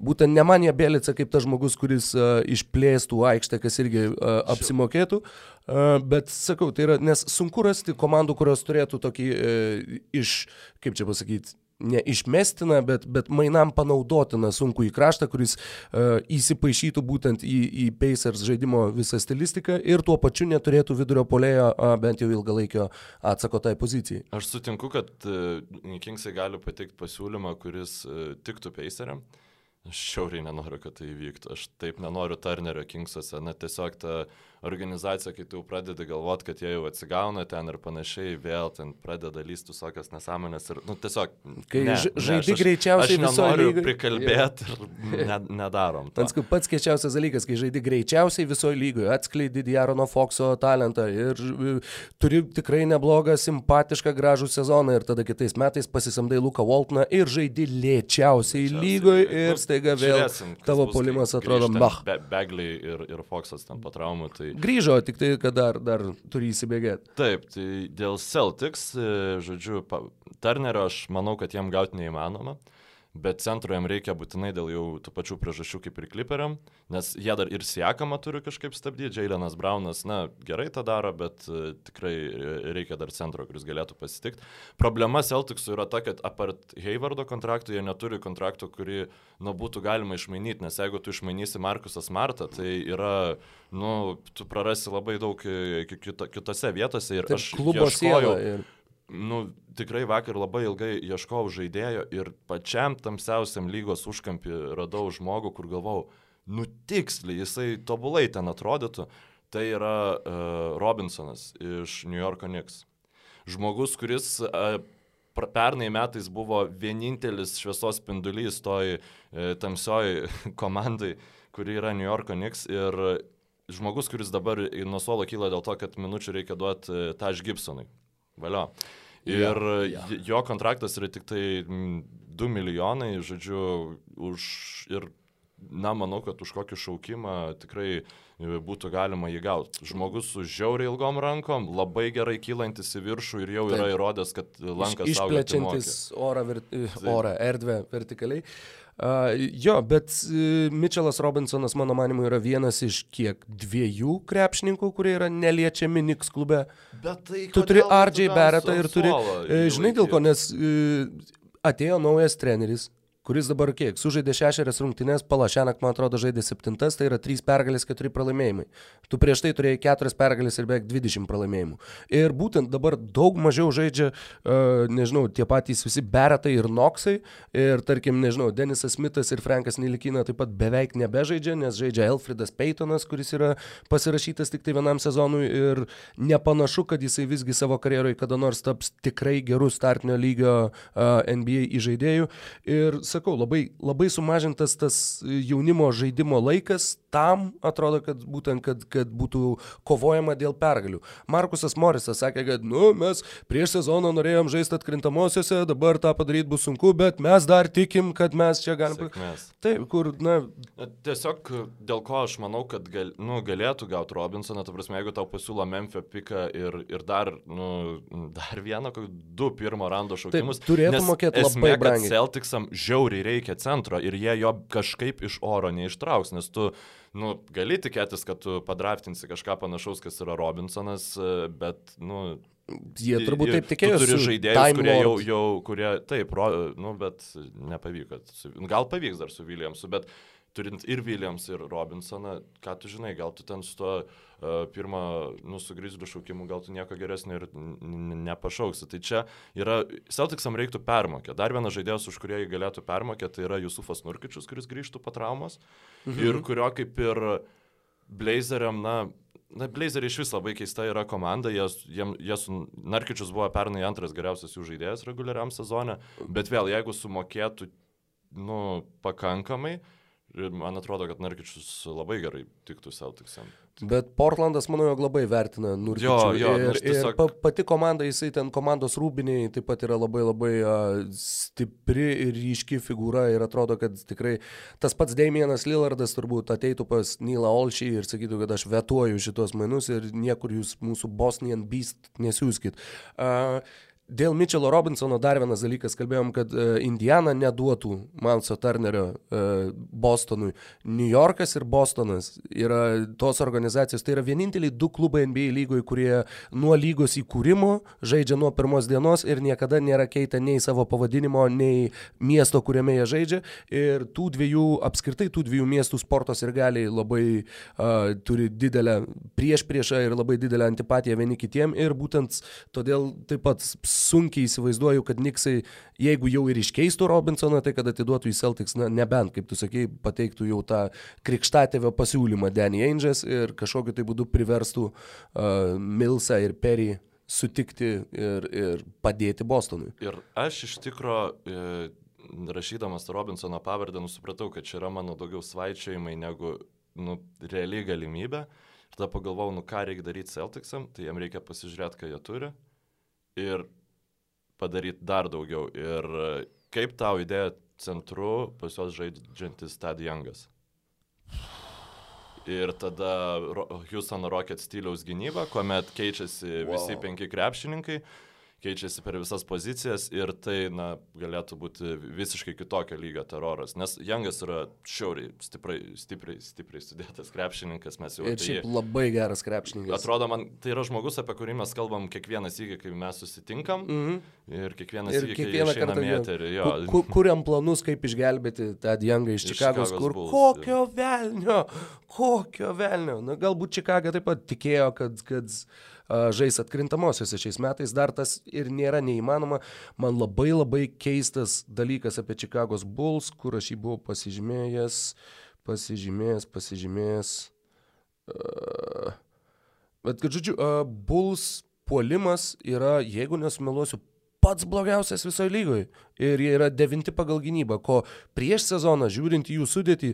Būtent Nemanija Belica kaip tas žmogus, kuris uh, išplėstų aikštę, kas irgi uh, apsimokėtų. Uh, bet sakau, tai yra, nes sunku rasti komandų, kurios turėtų tokį uh, iš, kaip čia pasakyti, neišmestina, bet, bet mainam panaudotina sunku į kraštą, kuris uh, įsipaišytų būtent į, į Pacers žaidimo visą stilistiką ir tuo pačiu neturėtų vidurio polėjo uh, bent jau ilgalaikio atsako tai pozicijai. Aš sutinku, kad uh, Kingsai gali pateikti pasiūlymą, kuris uh, tiktų Paceriam. Aš šiauriai nenoriu, kad tai įvyktų. Aš taip nenoriu Turnerio Kingsuose. Na, tiesiog ta organizacija, kai tu pradedi galvoti, kad jie jau atsigauna ten ir panašiai, vėl ten pradeda lysti visokias nesąmonės ir, nu, tiesiog... Kai ne, žaidži ne, greičiausiai visoje lygoje. prikalbėti ir ne, nedarom. Pats pats kečiausias dalykas, kai žaidži greičiausiai visoje lygoje, atskleidi Diarono Foxo talentą ir e, turi tikrai neblogą, simpatišką, gražų sezoną ir tada kitais metais pasisamdai Luką Waltoną ir žaidži lėčiausiai lygoje ir nu, staiga vėl Žiūrėsim, tavo polimas atrodo mach. Be, Begliai ir, ir Foxas ten po traumų. Tai grįžo, tik tai, kad dar, dar turi įsibėgėti. Taip, tai dėl Celtics, e, žodžiu, Turnerio aš manau, kad jam gauti neįmanoma. Bet centro jam reikia būtinai dėl jau tų pačių priežasčių kaip ir kliperiam, nes jie dar ir siekamą turi kažkaip stabdyti, Jailenas Braunas, na, gerai tą daro, bet uh, tikrai reikia dar centro, kuris galėtų pasitikti. Problema Celticsų yra ta, kad apart Hayvardo kontraktų jie neturi kontrakto, kurį, nu, būtų galima išmainyti, nes jeigu tu išmainysi Markusą Smartą, tai yra, nu, tu prarasi labai daug e, kitose vietose ir Taip, aš klubo sielą. Ir nu, tikrai vakar labai ilgai ieškojau žaidėjo ir pačiam tamsiausiam lygos užkampį radau žmogų, kur galvau, nu tiksliai, jisai tobulai ten atrodytų. Tai yra uh, Robinsonas iš New Yorko Knicks. Žmogus, kuris uh, pernai metais buvo vienintelis šviesos spindulys toj uh, tamsioj komandai, kuri yra New Yorko Knicks. Ir žmogus, kuris dabar nuo suolo kyla dėl to, kad minučių reikia duoti Taž Gibsonui. Valio. Ir ja, ja. jo kontraktas yra tik tai 2 milijonai, žodžiu, už ir, na, manau, kad už kokį šaukimą tikrai e, būtų galima jį gauti. Žmogus su žiauriai ilgom rankom, labai gerai kylantis į viršų ir jau Taip. yra įrodęs, kad lankas Iš, išplečiantis orą, vir, orą, erdvę vertikaliai. Uh, Uh, jo, bet uh, Mitčelas Robinsonas, mano manimu, yra vienas iš kiek dviejų krepšininkų, kurie yra neliečiami Niks klube. Bet tai... Tu turi Ardžiai Beretą ir turi... Uh, žinai dėl ko, nes uh, atėjo naujas treneris, kuris dabar kiek, sužaidė šešerias rungtynės, Palašianak, man atrodo, žaidė septintas, tai yra trys pergalės, keturi pralaimėjimai. Tu prieš tai turėjai keturias pergalės ir beveik 20 pralaimėjimų. Ir būtent dabar daug mažiau žaidžia, uh, nežinau, tie patys visi Beretai ir Noksai. Ir tarkim, nežinau, Denisas Smithas ir Frankas Nilikina taip pat beveik nebežaidžia, nes žaidžia Elfridas Peytonas, kuris yra pasirašytas tik tai vienam sezonui ir nepanašu, kad jisai visgi savo karjeroje kada nors taps tikrai gerų startinio lygio uh, NBA įžaidėjų. Ir sakau, labai, labai sumažintas tas jaunimo žaidimo laikas tam, atrodo, kad būtent, kad, kad būtų kovojama dėl pergalių. Markusas Morisas sakė, kad, nu, mes prieš sezoną norėjom žaisti atkrintamosiose, dabar tą padaryti bus sunku, bet mes dar tikim, kad mes čia galime. Taip, kur, na. Tiesiog dėl ko aš manau, kad gal, nu, galėtų gauti Robinsoną, ta prasme, jeigu tau pasiūlo Memphis piką ir, ir dar, nu, dar vieną, du pirmo rando šaukimus. Taip, turėtų mokėti labai brangiai. Celticsam žiauriai žiauriai reikia centro ir jie jo kažkaip iš oro neištrauks, nes tu, nu, gali tikėtis, kad tu padraftinsi kažką panašaus, kas yra Robinsonas, bet, nu, Jie turbūt taip tikėjosi. Turi žaidėjus, kurie jau, jau, kurie, taip, ro, nu, bet nepavyko. Gal pavyks dar su Williamsu, bet turint ir Williams, ir Robinsoną, ką tu žinai, gal tu ten su tuo uh, pirmą, nu, su Grizliu šaukimu, gal tu nieko geresnio ir nepašauksi. Tai čia yra, Celticsam reiktų permokėti. Dar vienas žaidėjas, už kurį jį galėtų permokėti, tai yra Jusufas Nurkičius, kuris grįžtų po traumos mhm. ir kurio kaip ir Blazeriam, na, Na, Blazeriai iš vis labai keista yra komanda, jie, jie, jie su Narkičius buvo pernai antras geriausias jų žaidėjas reguliariam sezone, bet vėl jeigu sumokėtų, nu, pakankamai, Ir man atrodo, kad Narkičius labai gerai tiktų Celticsam. Bet Portlandas, manau, jog labai vertina Nurkičių. Jo, jo, ir, tiesiog... ir pa, pati komanda, jisai ten komandos rūbiniai taip pat yra labai labai uh, stipri ir ryški figūra ir atrodo, kad tikrai tas pats Damienas Lillardas turbūt ateitų pas Nilą Olšį ir sakytų, kad aš vetuoju šitos mainus ir niekur jūs mūsų Bosnian Beast nesiūskit. Uh, Dėl Mitchelo Robinsono dar vienas dalykas, kalbėjom, kad uh, Indiana neduotų Manso Turnerio uh, Bostonui. New Yorkas ir Bostonas yra tos organizacijos, tai yra vieninteliai du klubai NBA lygoje, kurie nuo lygos įkūrimo žaidžia nuo pirmos dienos ir niekada nėra keitę nei savo pavadinimo, nei miesto, kuriame jie žaidžia. Ir tų dviejų, apskritai tų dviejų miestų sportos ir galiai labai uh, turi didelę prieš priešą ir labai didelę antipatiją vieni kitiem. Ir būtent todėl taip pat sunkiai įsivaizduoju, kad Niksai, jeigu jau ir iškeistų Robinsoną, tai kad atiduotų į Celtics, na nebent, kaip tu sakei, pateiktų jau tą krikštatėvio pasiūlymą Danny Angels ir kažkokiu tai būdu priverstų uh, Milsą ir Perry sutikti ir, ir padėti Bostonui. Ir aš iš tikro, e, rašydamas Robinsono pavardę, nusipratau, kad čia yra mano daugiau svaičiojimai negu nu, realiai galimybė. Ir tada pagalvojau, nu ką reikia daryti Celticsam, tai jiem reikia pasižiūrėti, ką jie turi. Ir padaryti dar daugiau. Ir kaip tau idėja centru pas juos žaidžiantis Tad Youngas? Ir tada Houston Rockets stiliaus gynyba, kuomet keičiasi wow. visi penki krepšininkai keičiasi per visas pozicijas ir tai, na, galėtų būti visiškai kitokio lygio teroras. Nes Jangas yra šiauriai, stipriai, stipriai, stipriai sudėtas krepšininkas, mes jau... Ir šiaip tai, labai geras krepšininkas. Atrodo, man tai yra žmogus, apie kurį mes kalbam kiekvieną sykį, kai mes susitinkam. Mm -hmm. Ir kiekvieną sykį, kai išeinam į eterį. Ku, kuriam planus, kaip išgelbėti tą Jangą iš, iš Čikagos, kur Bulls, kokio jau. velnio, kokio velnio. Na, galbūt Čikaga taip pat tikėjo, kad... kad žais atkrintamosiose šiais metais, dar tas ir nėra neįmanoma. Man labai labai keistas dalykas apie Čikagos Bulls, kur aš jį buvau pasižymėjęs, pasižymėjęs, pasižymėjęs. Bet, kad žodžiu, Bulls puolimas yra, jeigu nesumeluosiu, pats blogiausias visoje lygoje. Ir jie yra devinti pagal gynybą, ko prieš sezoną, žiūrint į jų sudėtį,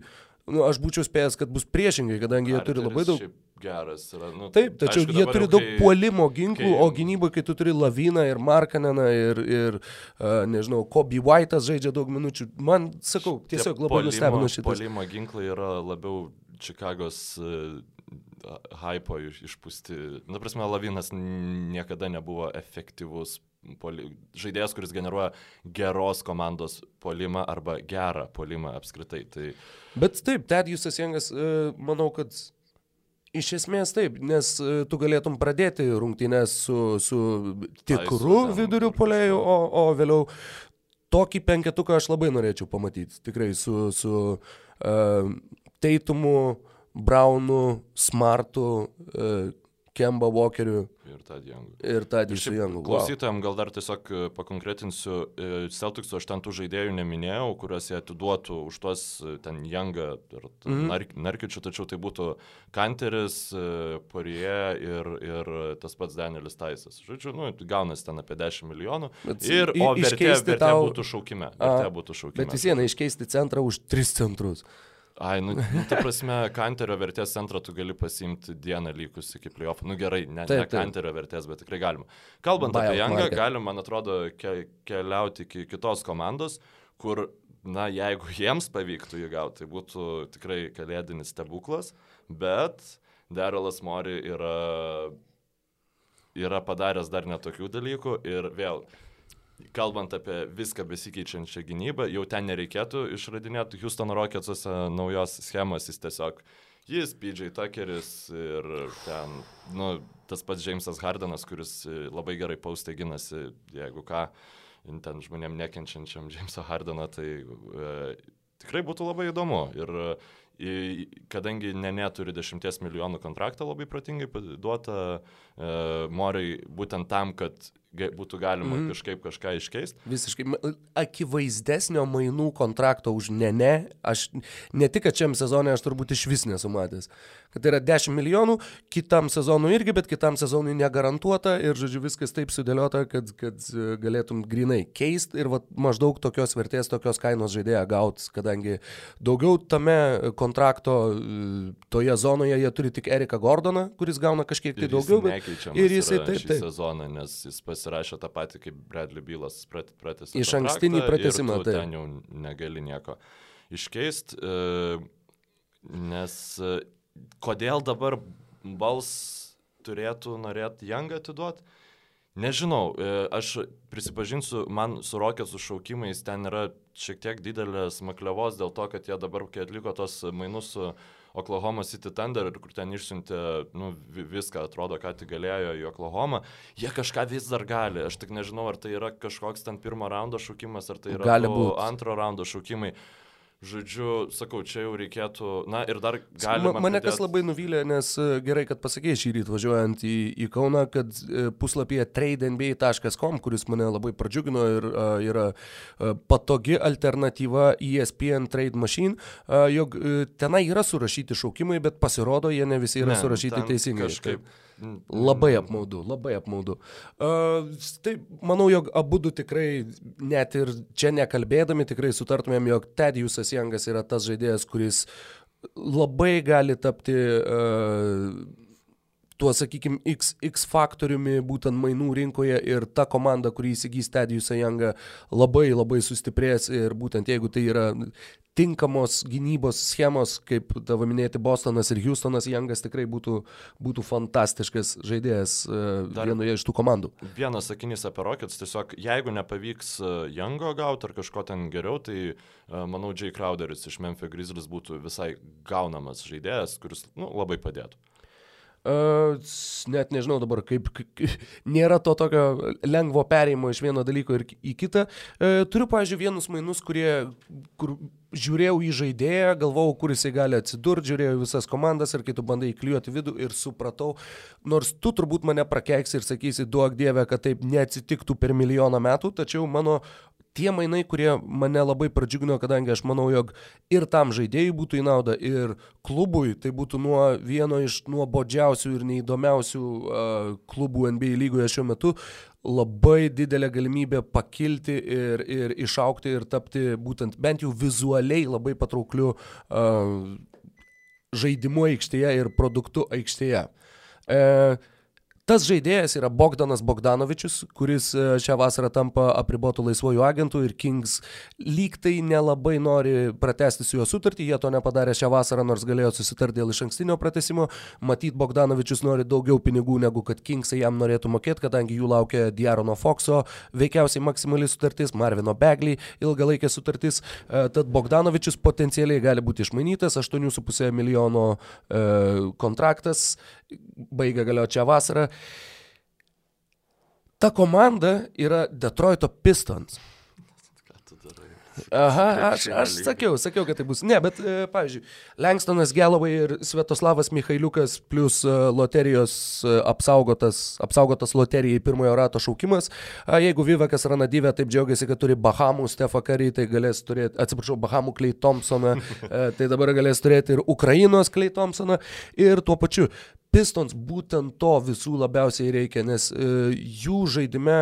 nu, aš būčiau spėjęs, kad bus priešingai, kadangi jie turi labai daug geras yra. Nu, Taip, tačiau aišku, jie turi daug kai, puolimo ginklų, kai, o gynyboje, kai tu turi Laviną ir Markaneną ir, ir uh, nežinau, Kobe White'as žaidžia daug minučių, man, sakau, tiesiog labai nustebino šitas. Puolimo ginklai yra labiau Čikagos uh, hypo išpūsti. Na, prasme, Lavinas niekada nebuvo efektyvus poli... žaidėjas, kuris generuoja geros komandos polimą arba gerą polimą apskritai. Tai... Bet taip, Tedjusas Jangas, e, manau, kad Iš esmės taip, nes e, tu galėtum pradėti rungtynės su, su tikru viduriu polėjų, o, o vėliau tokį penketuką aš labai norėčiau pamatyti. Tikrai su, su uh, Teitumu, Braunu, Smartu, uh, Kemba Walkeriu. Ir Youngų. Ir. Wow. Klausytojams gal dar tiesiog e, pakonkretinsiu, e, Celticsų aš ten tų žaidėjų neminėjau, kuriuos jie atiduotų už tuos e, ten Youngą ir mm -hmm. Narkičių, tačiau tai būtų Kanteris, Porie ir, ir tas pats Danielis Taisas. Žodžiu, nu, gaunasi ten apie 10 milijonų. Bet ir, o vertė, vertė tau... būtų šaukime. Vertė būtų šaukime. Bet vis viena iškeisti centrą už 3 centrus. Ai, nu, nu ta prasme, kanterio vertės centrą tu gali pasimti dieną likus iki playoff. Nu gerai, ne, taip, ne taip. kanterio vertės, bet tikrai galima. Kalbant Buyout apie Jangą, galim, man atrodo, ke keliauti iki kitos komandos, kur, na, jeigu jiems pavyktų jį gauti, tai būtų tikrai kalėdinis stebuklas, bet Darylas Mori yra, yra padaręs dar netokių dalykų ir vėl kalbant apie viską besikeičiančią gynybą, jau ten nereikėtų išradinėti Houston Rocketsuose naujos schemos, jis tiesiog, jis, PJ Tuckeris ir ten, nu, tas pats Jamesas Hardenas, kuris labai gerai paustai ginasi, jeigu ką, ten žmonėm nekenčiančiam Jameso Hardeno, tai e, tikrai būtų labai įdomu. Ir e, kadangi ne neturi 10 milijonų kontraktą labai protingai duota e, Morai būtent tam, kad būtų galima mm. kažkaip kažką iškeisti. Visiškai akivaizdesnio mainų kontrakto už ne, ne, aš ne tik, kad šiam sezonui aš turbūt iš vis nesu matęs. Kad yra 10 milijonų, kitam sezonui irgi, bet kitam sezonui negarantuota ir, žodžiu, viskas taip sudėliota, kad, kad e, galėtum grinai keisti ir va, maždaug tokios vertės, tokios kainos žaidėją gauti, kadangi daugiau tame kontrakto e, toje zonoje jie turi tik Eriką Gordoną, kuris gauna kažkiek tai daugiau. Bet, ir jisai taip, taip. Sezoną, nes jis pas pasirašė tą patį kaip Bradley Bylas pratęsė. Iš ankstinį pratęsimą. Tai ten jau negali nieko iškeisti, e, nes e, kodėl dabar bals turėtų norėti Jangą atiduoti? Nežinau, e, aš prisipažinsiu, man su Rockets šaukimais ten yra šiek tiek didelės maklevos dėl to, kad jie dabar, kai atliko tos mainus su Oklahoma City Thunder, kur ten išsiuntė nu, viską, atrodo, ką tik galėjo į Oklahoma, jie kažką vis dar gali. Aš tik nežinau, ar tai yra kažkoks ten pirmo raundo šaukimas, ar tai yra antro raundo šaukimai. Žodžiu, sakau, čia jau reikėtų, na ir dar galima. Mane pridėt... kas labai nuvylė, nes e, gerai, kad pasakėjai šį rytą važiuojant į, į Kauną, kad e, puslapyje tradenba.com, kuris mane labai pradžiugino ir uh, yra uh, patogi alternatyva ESPN Trade Machine, uh, jog uh, tenai yra surašyti šaukimai, bet pasirodo, jie ne visi yra ne, surašyti teisingai. Kažkaip. Taip. Labai apmaudu, labai apmaudu. Uh, tai manau, jog abu du tikrai, net ir čia nekalbėdami, tikrai sutartumėm, jog Tedijusas Jangas yra tas žaidėjas, kuris labai gali tapti uh, tuo, sakykime, X, X faktoriumi būtent mainų rinkoje ir ta komanda, kurį įsigys Tedijusą Jangą, labai labai sustiprės ir būtent jeigu tai yra tinkamos gynybos schemos, kaip tavo minėti Bostonas ir Houstonas, Jangas tikrai būtų, būtų fantastiškas žaidėjas e, Dar vienoje iš tų komandų. Vienas sakinys apie Rockets, tiesiog jeigu nepavyks Jango e, gauti ar kažko ten geriau, tai e, manau, Jay Crowderis iš Memphis Grizzlies būtų visai gaunamas žaidėjas, kuris nu, labai padėtų. Uh, net nežinau dabar, kaip, nėra to tokio lengvo perėjimo iš vieno dalyko ir į kitą. Uh, turiu, pažiūrėjau, vienus mainus, kurie, kur žiūrėjau į žaidėją, galvojau, kur jisai gali atsidurti, žiūrėjau visas komandas ir kai tu bandai įklijuoti vidų ir supratau, nors tu turbūt mane prakeiksi ir sakysi, duok dievę, kad taip neatsitiktų per milijoną metų, tačiau mano tie mainai, kurie mane labai pradžiugino, kadangi aš manau, jog ir tam žaidėjui būtų į naudą, ir klubui tai būtų nuo vieno iš nuobodžiausių ir neįdomiausių uh, klubų NBA lygoje šiuo metu labai didelė galimybė pakilti ir, ir išaukti ir tapti būtent bent jau vizualiai labai patraukliu uh, žaidimu aikštėje ir produktu aikštėje. Uh, Tas žaidėjas yra Bogdanas Bogdanovičius, kuris e, šią vasarą tampa apribotų laisvojų agentų ir Kings lyg tai nelabai nori pratesti su juo sutartį, jie to nepadarė šią vasarą, nors galėjo susitarti dėl iš ankstinio pratesimo. Matyt, Bogdanovičius nori daugiau pinigų negu kad Kingsai jam norėtų mokėti, kadangi jų laukia Diarono Foxo, veikiausiai maksimali sutartis, Marvino Begley ilgalaikė sutartis, e, tad Bogdanovičius potencialiai gali būti išmainytas, 8,5 milijono e, kontraktas, baigia galioti šią vasarą. Ta komanda yra Detroito Pistons. Aha, aš, aš sakiau, sakiau, kad tai bus. Ne, bet, e, pavyzdžiui, Lenkstonas Gelovai ir Svetoslavas Mikhailiukas plus e, loterijos e, apsaugotas, apsaugotas loterijai pirmojo rato šaukimas. Jeigu Vivekas Ranadyvė taip džiaugiasi, kad turi Bahamų Stefą Karį, tai galės turėti, atsiprašau, Bahamų Klei Thompsoną, tai dabar galės turėti ir Ukrainos Klei Thompsoną. Ir tuo pačiu Pistons būtent to visų labiausiai reikia, nes e, jų žaidime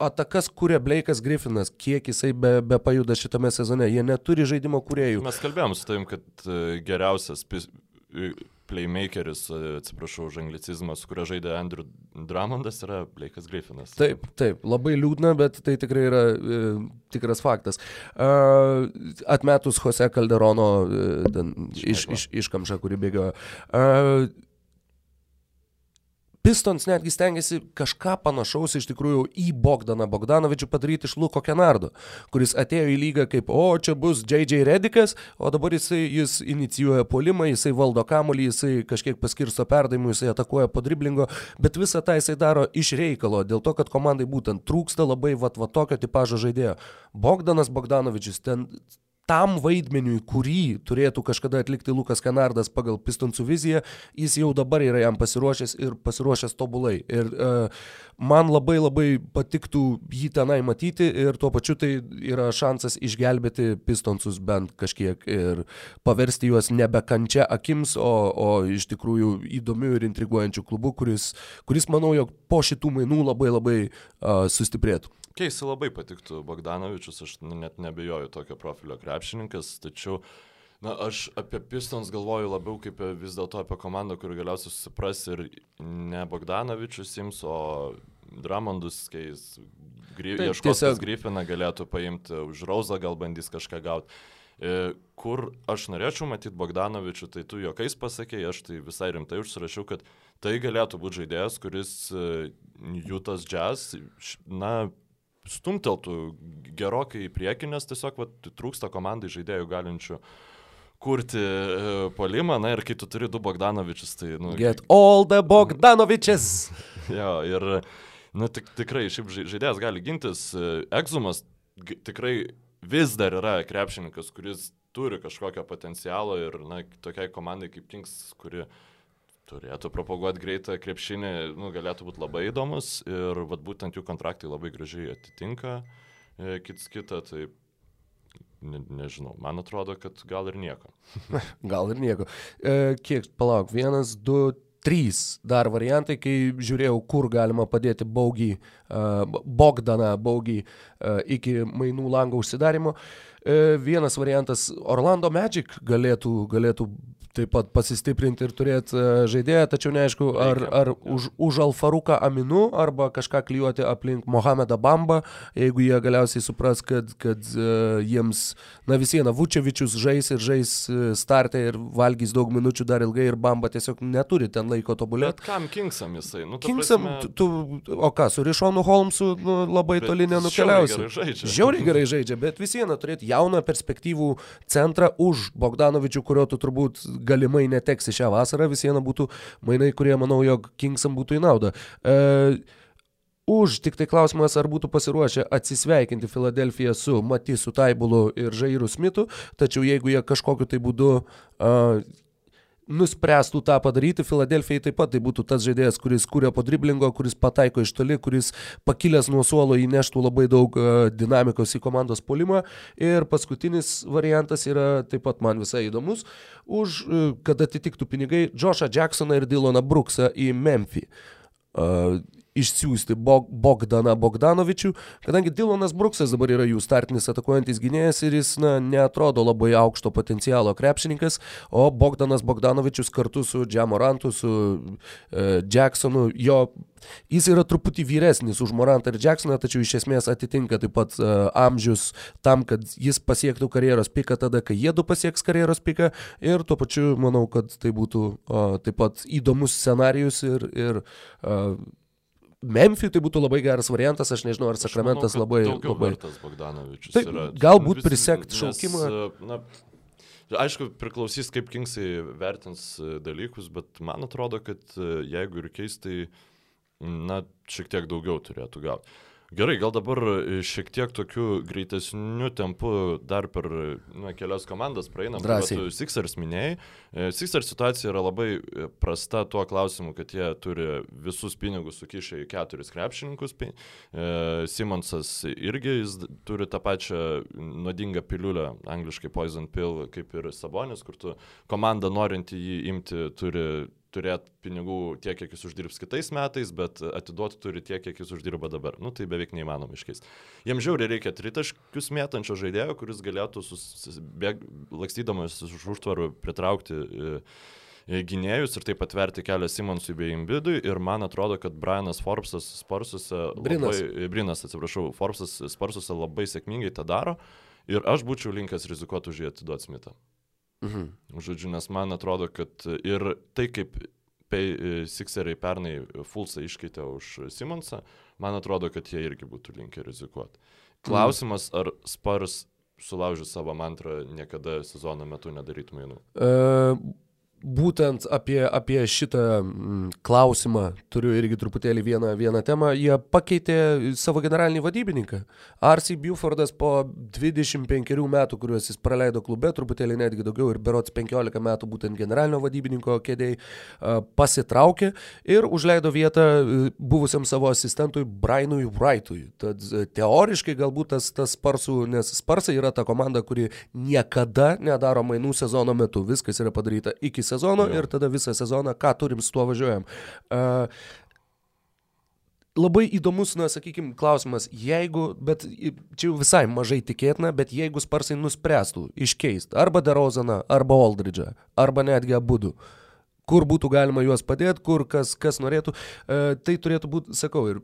atakas kuria Blake'as Griffinas, kiek jisai be, be pajuda šitame sezone. Jie neturi žaidimo kuriejų. Mes kalbėjom su tavim, kad e, geriausias pis, e, playmakeris, e, atsiprašau už anglicizmą, su kurio žaidė Andrew Drummondas, yra Blake'as Griffinas. Taip, taip, labai liūdna, bet tai tikrai yra e, tikras faktas. Uh, atmetus Jose Calderono uh, iš, iš, iškamšą, kuri bėgiojo. Uh, Pistons netgi stengiasi kažką panašaus iš tikrųjų į Bogdaną Bogdanovičių padaryti iš Luko Kenardo, kuris atėjo į lygą kaip, o čia bus JJ Redikas, o dabar jisai, jis inicijuoja polimą, jisai valdo kamolį, jisai kažkiek paskirsto perdavimų, jisai atakuoja po driblingo, bet visą tą jisai daro iš reikalo, dėl to, kad komandai būtent trūksta labai vat, vat tokio tipožo žaidėjo. Bogdanas Bogdanovičius ten tam vaidmeniui, kurį turėtų kažkada atlikti Lukas Kanardas pagal Pistonsų viziją, jis jau dabar yra jam pasiruošęs ir pasiruošęs tobulai. Ir uh, man labai labai patiktų jį tenai matyti ir tuo pačiu tai yra šansas išgelbėti Pistonsus bent kažkiek ir paversti juos nebe kančia akims, o, o iš tikrųjų įdomių ir intriguojančių klubų, kuris, kuris manau, jog po šitų mainų labai labai uh, sustiprėtų. Keisi labai patiktų Bogdanovičius, aš net nebejoju tokio profilio krepšininkas, tačiau Na, aš apie Pistons galvoju labiau kaip vis dėlto apie komandą, kuri galiausiai susipras ir ne Bogdanovičius sims, o Dramondus, kai jis gry, ieškos tiesiog... Griffiną, galėtų paimti už Rauzą, gal bandys kažką gauti. E, kur aš norėčiau matyti Bogdanovičių, tai tu juokais pasakėjai, aš tai visai rimtai užsirašiau, kad tai galėtų būti žaidėjas, kuris Jutas Jazz, na, stumteltų gerokai į priekį, nes tiesiog va, trūksta komandai žaidėjų galinčių kurti e, polimą, na ir kai tu turi du Bogdanovičius, tai... Nu, Get all the Bogdanovičius! jo, ir, nu, tik, tikrai, šiaip žaidėjas gali gintis. Egzumas tikrai vis dar yra krepšininkas, kuris turi kažkokio potencialo ir, na, tokiai komandai kaip Kings, kuri turėtų propaguoti greitą krepšinį, nu, galėtų būti labai įdomus ir vat, būtent jų kontraktai labai gražiai atitinka e, kits kitą, tai ne, nežinau, man atrodo, kad gal ir nieko. gal ir nieko. E, kiek, palauk, vienas, du, trys dar variantai, kai žiūrėjau, kur galima padėti baugį, uh, Bogdaną baugį uh, iki mainų lango užsidarimo. Uh, vienas variantas Orlando Magic galėtų, galėtų taip pat pasistiprinti ir turėti e, žaidėją, tačiau neaišku, ar, ar už, už Alfaruką Aminu arba kažką klijuoti aplink Mohamedą Bambą, jeigu jie galiausiai supras, kad, kad uh, jiems, na vis viena, Vučevičius žais ir žais e, startę ir valgys daug minučių dar ilgai ir Bamba tiesiog neturi ten laiko tobulėti. Bet kam Kingsam jisai? Nu, Kingsam, prasme... tu, tu, o ką, su Rišonu Holmsu nu, labai bet toli nenukeliausi. Žiauriai gerai žaidžia, bet vis viena turėti jauną perspektyvų centrą už Bogdanovičių, kurio tu turbūt galimai neteksi šią vasarą, vis viena būtų mainai, kurie manau, jog Kingsam būtų į naudą. E, Už tik tai klausimas, ar būtų pasiruošę atsisveikinti Filadelfiją su Matisu Taibulu ir Žairu Smitu, tačiau jeigu jie kažkokiu tai būdu uh, nuspręstų tą padaryti, Filadelfijai taip pat tai būtų tas žaidėjas, kuris kūrė po driblingo, kuris pataiko iš toli, kuris pakilęs nuo suolo įneštų labai daug uh, dinamikos į komandos polimą. Ir paskutinis variantas yra taip pat man visai įdomus, už, uh, kad atitiktų pinigai Joshą Jacksoną ir Dylaną Brooksą į Memphį. Išsiųsti Bog, Bogdaną Bogdanovičių, kadangi Dylanas Bruksas dabar yra jų startinis atakuojantis gynėjas ir jis na, neatrodo labai aukšto potencialo krepšininkas, o Bogdanas Bogdanovičius kartu su Džamorantu, su e, Jacksonu, jo Jis yra truputį vyresnis už Morantą ir Jacksoną, tačiau iš esmės atitinka taip pat uh, amžius tam, kad jis pasiektų karjeros piką tada, kai jie du pasieks karjeros piką. Ir tuo pačiu manau, kad tai būtų uh, taip pat įdomus scenarius ir, ir uh, Memphijui tai būtų labai geras variantas, aš nežinau, ar Sakramentas manau, labai... labai... Bogdanovičius tai, yra. Galbūt prisekti šaukimą. Na, Aišku, priklausys, kaip Kingsai vertins e, dalykus, bet man atrodo, kad e, jeigu ir keistai, na, šiek tiek daugiau turėtų gauti. Gerai, gal dabar e, šiek tiek tokiu greitesniu tempu dar per na, kelias komandas praeinam. Drąsiai. Tu Sixers minėjai. E, Sixers situacija yra labai e, prasta tuo klausimu, kad jie turi visus pinigus sukišę į keturis krepšininkus. Simonsas irgi jis turi tą pačią nuodingą piliulę, angliškai poison pill, kaip ir Sabonis, kur tu komanda norinti jį imti turi turėti pinigų tiek, kiek jis uždirbs kitais metais, bet atiduoti turi tiek, kiek jis uždirba dabar. Nu, tai beveik neįmanoma iškeisti. Jiems žiauriai reikia tritaškius mėtančio žaidėjo, kuris galėtų susibėg, lakstydamas už užtvarų pritraukti e, e, gynėjus ir taip atverti kelią Simonsui bei Imbidui. Ir man atrodo, kad Brianas Forbesas Sparsuose, Brinas, labai, e, Brinas atsiprašau, Forbesas Sparsuose labai sėkmingai tą daro. Ir aš būčiau linkęs rizikuoti už jį atiduoti Smithą. Mhm. Žodžiu, nes man atrodo, kad ir tai, kaip Sixeriai pernai Fulsą iškeitė už Simonsą, man atrodo, kad jie irgi būtų linkę rizikuoti. Klausimas, ar Spars sulaužys savo mantrą niekada sezono metu nedarytų mainų? Uh, būtent apie, apie šitą mm, klausimą turiu irgi truputėlį vieną, vieną temą. Jie pakeitė savo generalinį vadybininką. Arsi Bufordas po 25 metų, kuriuos jis praleido klube, truputėlį netgi daugiau ir berots 15 metų būtent generalinio vadybininko kėdėjai, pasitraukė ir užleido vietą buvusiam savo asistentui Brianui Wrightui. Tad teoriškai galbūt tas, tas Sparsų, nes Sparsai yra ta komanda, kuri niekada nedaro mainų sezono metu. Viskas yra padaryta iki sezono jo. ir tada visą sezoną, ką turim, su tuo važiuojam. Uh, labai įdomus, na, sakykime, klausimas, jeigu, bet čia visai mažai tikėtina, bet jeigu Sparsai nuspręstų iškeisti arba Derozaną, arba Aldridge'ą, arba netgi abudu, kur būtų galima juos padėti, kur kas, kas norėtų, e, tai turėtų būti, sakau, ir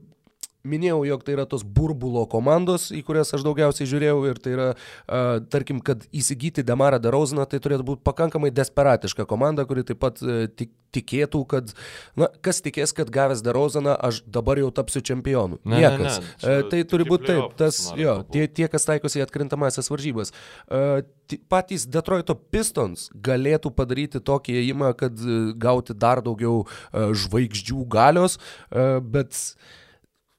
minėjau, jog tai yra tos burbulo komandos, į kurias aš daugiausiai žiūrėjau ir tai yra, uh, tarkim, kad įsigyti Demarą Darauziną, tai turėtų būti pakankamai desperatiška komanda, kuri taip pat uh, tik, tikėtų, kad, na, kas tikės, kad gavęs Darauziną, aš dabar jau tapsiu čempionu. Ne, Niekas. Ne, ne, uh, tai turi būti taip, tas, jo, tie, tie, kas taikosi į atkrintamasias varžybas. Uh, patys Detroito Pistons galėtų padaryti tokį įėjimą, kad gauti dar daugiau žvaigždžių galios, bet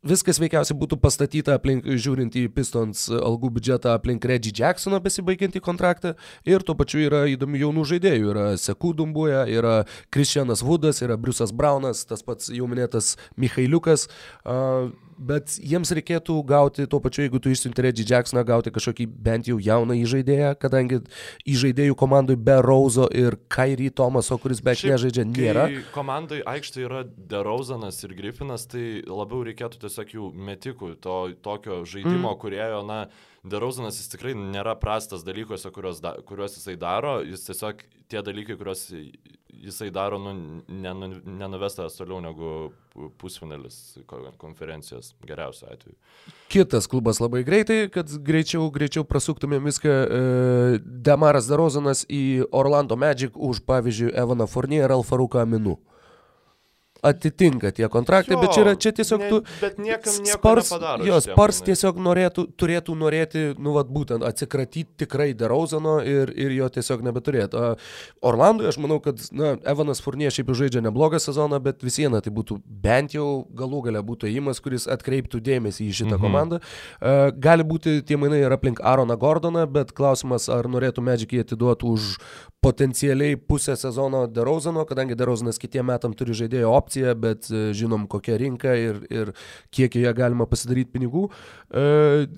Viskas veikiausiai būtų pastatyta aplink, žiūrint į Pistons algų biudžetą aplink Reggie Jacksoną besibaigiantį kontraktą ir tuo pačiu yra įdomių jaunų žaidėjų. Yra Sekų Dumbuja, yra Christianas Woodas, yra Briusas Braunas, tas pats jau minėtas Michailiukas. Uh, bet jiems reikėtų gauti tuo pačiu, jeigu tu išsiunti Reggie Jacksoną, gauti kažkokį bent jau jauną įžaidėją, kadangi įžaidėjų komandai be Rauzo ir Kairį Tomaso, kuris beveik nežaidžia, nėra. Komandai aikštė yra Derauzanas ir Griffinas, tai labiau reikėtų tiesiog jų metikų, to tokio žaidimo, mm. kuriojo, na, Derauzanas jis tikrai nėra prastas dalykuose, kuriuos, da, kuriuos jisai daro, jis tiesiog tie dalykai, kuriuos jisai daro, nu, nenu, nenuvestas toliau negu pusfinalis konferencijos geriausiu atveju. Kitas klubas labai greitai, kad greičiau, greičiau prasuktumėm viską. E, Demaras Darozanas į Orlando Magic už, pavyzdžiui, Evaną Fournier ir Alfaruką Aminu atitinka tie kontraktai, jo, bet čia yra čia tiesiog ne, tu... Bet niekam spars, jo, spars tiesiog norėtų, turėtų norėti, nu, vad būtent, atsikratyti tikrai Derauzano ir, ir jo tiesiog nebeturėti. Orlandoje aš manau, kad, na, Evanas Furnie šiaip žaidžia neblogą sezoną, bet vis viena tai būtų bent jau galų gale būtų įimas, kuris atkreiptų dėmesį į šitą mhm. komandą. Uh, gali būti tie mainai ir aplink Aaroną Gordoną, bet klausimas, ar norėtų Magic jį atiduoti už potencialiai pusę sezono Derauzano, kadangi Derauzanas kitiem metam turi žaidėjo opciją opcija, bet e, žinom kokia rinka ir, ir kiek joje galima pasidaryti pinigų. E,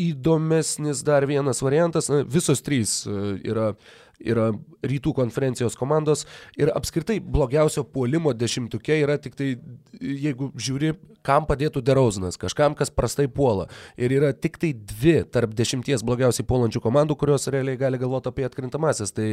įdomesnis dar vienas variantas, visos trys e, yra yra rytų konferencijos komandos ir apskritai blogiausio puolimo dešimtuke yra tik tai, jeigu žiūri, kam padėtų Derauzinas, kažkam, kas prastai puola. Ir yra tik tai dvi tarp dešimties blogiausiai puolančių komandų, kurios realiai gali galvoti apie atkrintamasis. Tai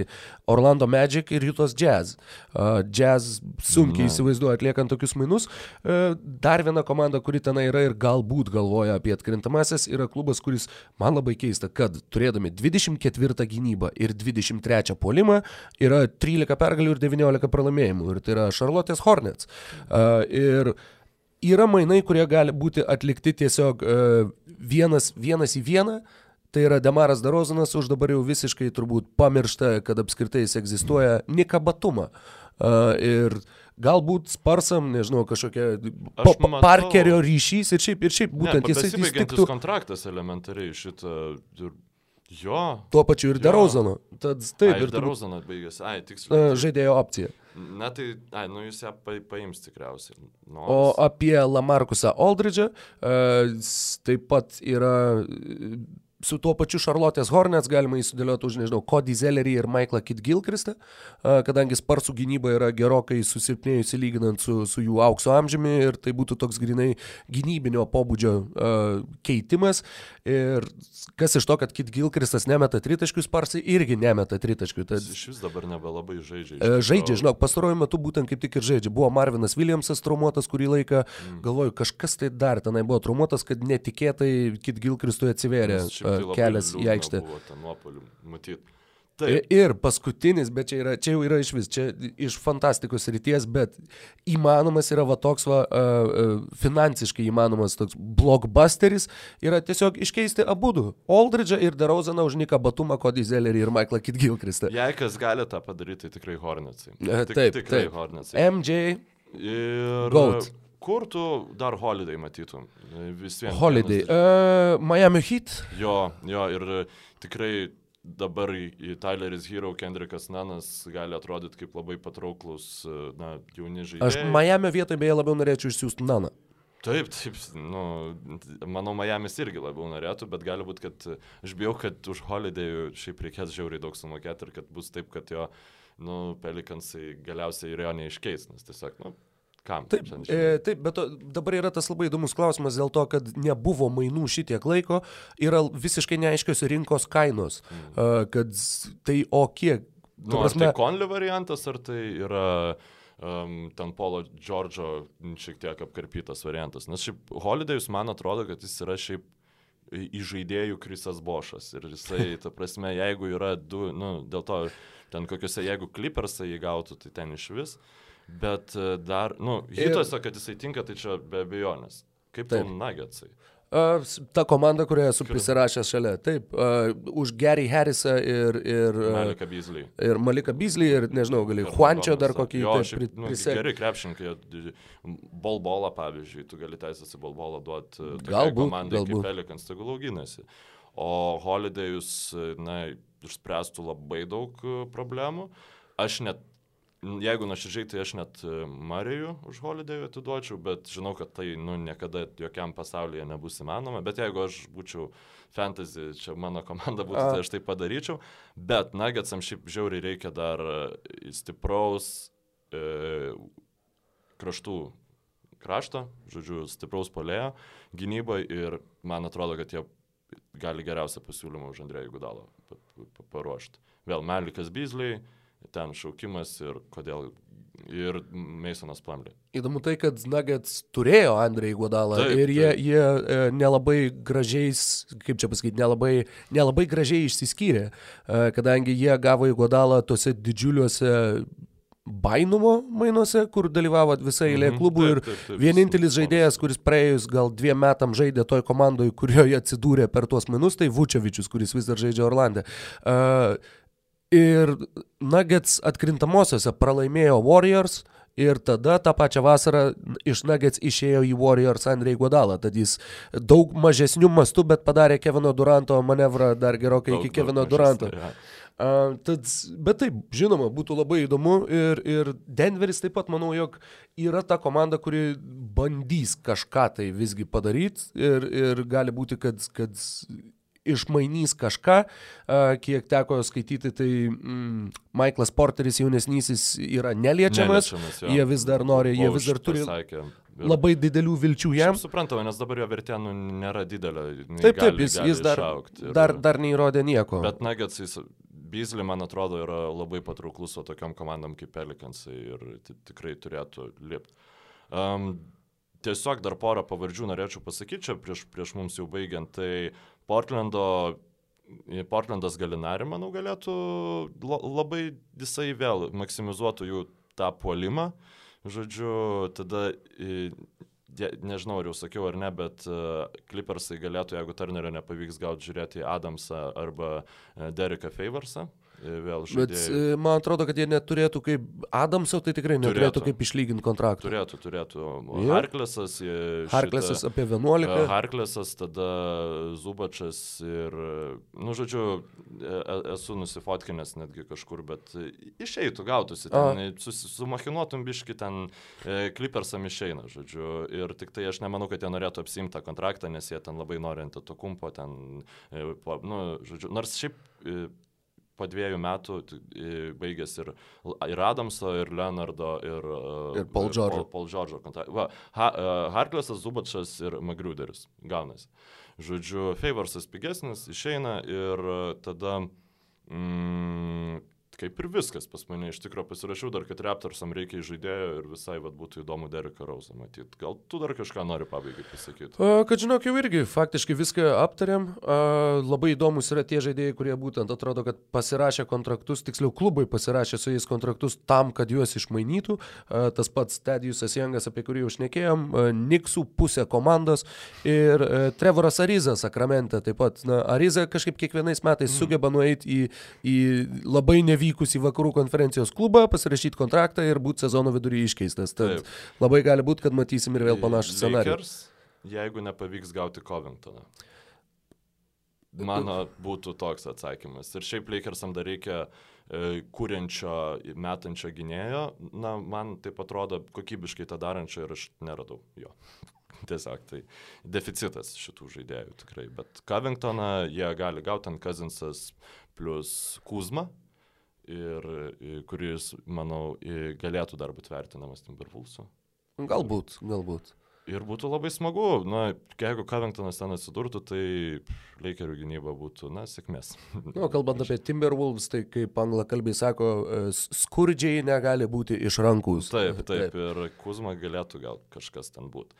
Orlando Magic ir Jutos Jazz. Uh, jazz sunkiai įsivaizduoja atliekant tokius mainus. Uh, dar viena komanda, kuri ten yra ir galbūt galvoja apie atkrintamasis, yra klubas, kuris man labai keista, kad turėdami 24 gynybą ir 23 trečią polimą yra 13 pergalių ir 19 pralaimėjimų. Ir tai yra Charlotte's Hornets. Uh, ir yra mainai, kurie gali būti atlikti tiesiog uh, vienas, vienas į vieną. Tai yra Demaras Darozanas už dabar jau visiškai turbūt pamiršta, kad apskritai jis egzistuoja, Nika Batuma. Uh, ir galbūt sparsam, nežinau, kažkokia pa, matau, parkerio ryšys ir šiaip, ir šiaip būtent ne, jisai įstiktų. kontraktas elementariai šitą Jo. Tuo pačiu ir Derauzano. Tad taip. Ai, ir Derauzano baigėsi. Ai, tiksliai. Žaidėjo opcija. Na tai, ai, nu jūs ją pa, paims tikriausiai. Nors. O apie Lamarkusą Aldridge'ą taip pat yra su tuo pačiu Charlotte's Hornets galima įsudėlioti už, nežinau, Cody Zellerį ir Michaelą Kit Gilkristą, kadangi sparsų gynyba yra gerokai susilpnėjusi lyginant su, su jų aukso amžiumi ir tai būtų toks grinai gynybinio pobūdžio uh, keitimas. Ir kas iš to, kad Kit Gilkristas nemeta tritaškių, sparsai irgi nemeta tritaškių. Tad... Iš vis dabar nebelabai žaidžia. Uh, žaidžia, žinok, pastaruoju metu būtent kaip tik ir žaidžia. Buvo Marvinas Williamsas traumuotas kurį laiką, mm. galvoju, kažkas tai dar tenai buvo traumuotas, kad netikėtai Kit Gilkristui atsivėrė. Nes, kelias į aikštę. Taip. Ir paskutinis, bet čia, yra, čia jau yra iš vis, čia iš fantastikos ryties, bet įmanomas yra va toks va, uh, finansiškai įmanomas toks blockbusteris, yra tiesiog iškeisti abu du. Aldridge'ą ir Darauzaną už Niką Batumą, Cody Zellerį ir Michaelą Kitgilkristą. Jei kas gali tą padaryti, tai tikrai Hornetsai. Tik, taip, tikrai taip. Hornetsai. MJ. Ir... Goat. Kur tu dar Holiday matytum? Vis vien. Holiday. Uh, Miami Heat. Jo, jo, ir tikrai dabar Tyleris Hero, Kendrickas Nanas gali atrodyti kaip labai patrauklus, na, jauni žaidėjai. Aš Miami vietoje beje labiau norėčiau išsiųsti Naną. Taip, taip, nu, manau, Miami's irgi labiau norėtų, bet gali būti, kad aš bijau, kad už Holiday šiaip reikės žiauriai daug sumokėti ir kad bus taip, kad jo, nu, Pelikansai galiausiai ir jo neiškeis, nes tiesiog, nu, Kam? Taip, e, taip, bet to, dabar yra tas labai įdomus klausimas dėl to, kad nebuvo mainų šitiek laiko, yra visiškai neaiškios rinkos kainos. Mm. Uh, kad tai o kiek? Nu, prasme, ar tai Conley variantas, ar tai yra um, ten Polo Džordžo šiek tiek apkarpytas variantas. Nes šiaip Holidėjus man atrodo, kad jis yra šiaip į žaidėjų Krisas Bošas. Ir jisai, ta prasme, jeigu yra du, nu, dėl to, ten kokiuose, jeigu klipersai jį gautų, tai ten iš vis. Bet e, dar, nu, hitose, kad jisai tinka, tai čia be abejonės. Kaip tau nagetsai? Uh, ta komanda, kurioje esu prisirašęs šalia. Taip, uh, už Gary Harrisą ir... ir uh, Malika Beasley. Ir Malika Beasley ir, nežinau, gali Juančio dar kokį... Jo, taip, šiaip, nu, geri krepšininkai, bolbolą pavyzdžiui, tu gali teisės į bolbolą duoti galbūt, komandai galbūt. kaip Pelikans, tegul auginasi. O Holidėjus, na, išspręstų labai daug problemų. Aš net Jeigu nuoširdžiai, tai aš net e, Marijų už Holidėjų atiduočiau, bet žinau, kad tai nu, niekada jokiam pasaulyje nebus įmanoma. Bet jeigu aš būčiau fantasy, čia mano komanda būtų, A. tai aš tai padaryčiau. Bet Nuggetsam šiaip žiauriai reikia dar e, stipraus e, kraštų krašto, žodžiu, stipraus polėjo gynyboje ir man atrodo, kad jie gali geriausią pasiūlymą už Andrėjų Gudalą paruošti. Vėl Melikas Beasley ten šaukimas ir kodėl. Ir Masonas Plumley. Įdomu tai, kad Nuggets turėjo Andrei Guadalą taip, ir jie, taip. jie e, nelabai gražiais, kaip čia pasakyti, nelabai, nelabai gražiai išsiskyrė, e, kadangi jie gavo į Guadalą tose didžiuliuose Bainumo mainuose, kur dalyvavo visai eilė mhm. klubų ir taip, taip, taip, vienintelis žaidėjas, kuris praėjus gal dviem metam žaidė toj komandoje, kurioje atsidūrė per tuos mainus, tai Vučevičius, kuris vis dar žaidžia Orlande. Uh, Ir Nuggets atkrintamosiose pralaimėjo Warriors ir tada tą pačią vasarą iš Nuggets išėjo į Warriors Andrei Godalą. Tad jis daug mažesnių mastų, bet padarė Kevino Duranto manevrą dar gerokai daug, iki Kevino Duranto. Ja. Uh, tad, bet taip, žinoma, būtų labai įdomu ir, ir Denveris taip pat manau, jog yra ta komanda, kuri bandys kažką tai visgi padaryti ir, ir gali būti, kad, kad išmainys kažką, kiek teko skaityti, tai mm, Michaelas Porteris jaunesnysis yra neliečiamas, neliečiamas jo. jie vis dar nori, jie vis dar turi pasakė. Ir labai didelių vilčių jam. Suprantama, nes dabar jo vertė nu, nėra didelė. Taip, taip, jis, jis dar, ir... dar, dar neįrodė nieko. Bet Nuggets, jis, Beasley, man atrodo, yra labai patrauklus o tokiam komandam kaip Pelicansai ir tikrai turėtų lipti. Um, tiesiog dar porą pavardžių norėčiau pasakyti čia prieš, prieš mums jau baigiant. Tai Portlando Portlandas Galinari, manau, galėtų labai visai vėl maksimizuotų jų tą puolimą. Žodžiu, tada, nežinau, ar jau sakiau ar ne, bet Clippersai galėtų, jeigu Turnerio nepavyks gauti, žiūrėti Adamsą arba Dereką Favorsą. E, vėl žaidėjai. Bet e, man atrodo, kad jie neturėtų kaip Adamso, tai tikrai neturėtų turėtų. kaip išlyginti kontraktą. Turėtų, turėtų. Ja. Harklesas. Harklesas šitą, apie 11. E, Harklesas, tada Zubačas ir, nu, žodžiu, esu nusifotkinęs netgi kažkur, bet išeitų, gautųsi. Ten, sumachinuotum biški, ten klipersam išeina, žodžiu. Ir tik tai aš nemanau, kad jie norėtų apsimti tą kontraktą, nes jie ten labai nori ant to kumpo, ten, nu, žodžiu, nors šiaip po dviejų metų baigęs ir, ir Adamso, ir Leonardo, ir, ir Paul Džordžo. Paul Džordžo Va, ha, Harklesas, Zubačas ir Magriuderis gaunasi. Žodžiu, Favorsas pigesnis išeina ir tada mm, kaip ir viskas pas mane. Iš tikrųjų pasirašiau dar, kad Raptorsam reikia žaidėjo ir visai vat, būtų įdomu Dereką Rausą matyti. Gal tu dar kažką nori pabaigai pasakyti? A, kad žinok, jau irgi faktiškai viską aptarėm. A, labai įdomus yra tie žaidėjai, kurie būtent atrodo, kad pasirašė kontraktus, tiksliau klubai pasirašė su jais kontraktus tam, kad juos išmainytų. A, tas pats Tedijusas Jangas, apie kurį jau šnekėjom, Niksų pusė komandos ir a, Trevoras Ariza Sakramente taip pat. Na, Ariza kažkaip kiekvienais metais mm. sugeba nueiti į, į labai nevykį atvykus į vakarų konferencijos klubą, pasirašyti kontraktą ir būti sezono vidury iškeistas. Tad Taip. labai gali būti, kad matysim ir vėl panašų scenarijų. Jeigu nepavyks gauti Covingtoną. Mano būtų toks atsakymas. Ir šiaip Lakersam dar reikia e, kūrenčio, metančio gynėjo. Na, man taip atrodo kokybiškai tą darančio ir aš neradau jo. Tiesiog tai deficitas šitų žaidėjų tikrai. Bet Covingtoną jie gali gauti ant Kazinsas plus Kuzma, ir kuris, manau, galėtų dar būti vertinamas Timberwolfs'u. Galbūt, galbūt. Ir būtų labai smagu, na, jeigu Covingtonas ten atsidurtų, tai Lakerių gynyba būtų, na, sėkmės. Nu, kalbant apie Timberwolves, tai kaip anglakalbiai sako, e, skurdžiai negali būti iš rankus. Taip, taip, taip. ir Kuzma galėtų gal kažkas ten būti.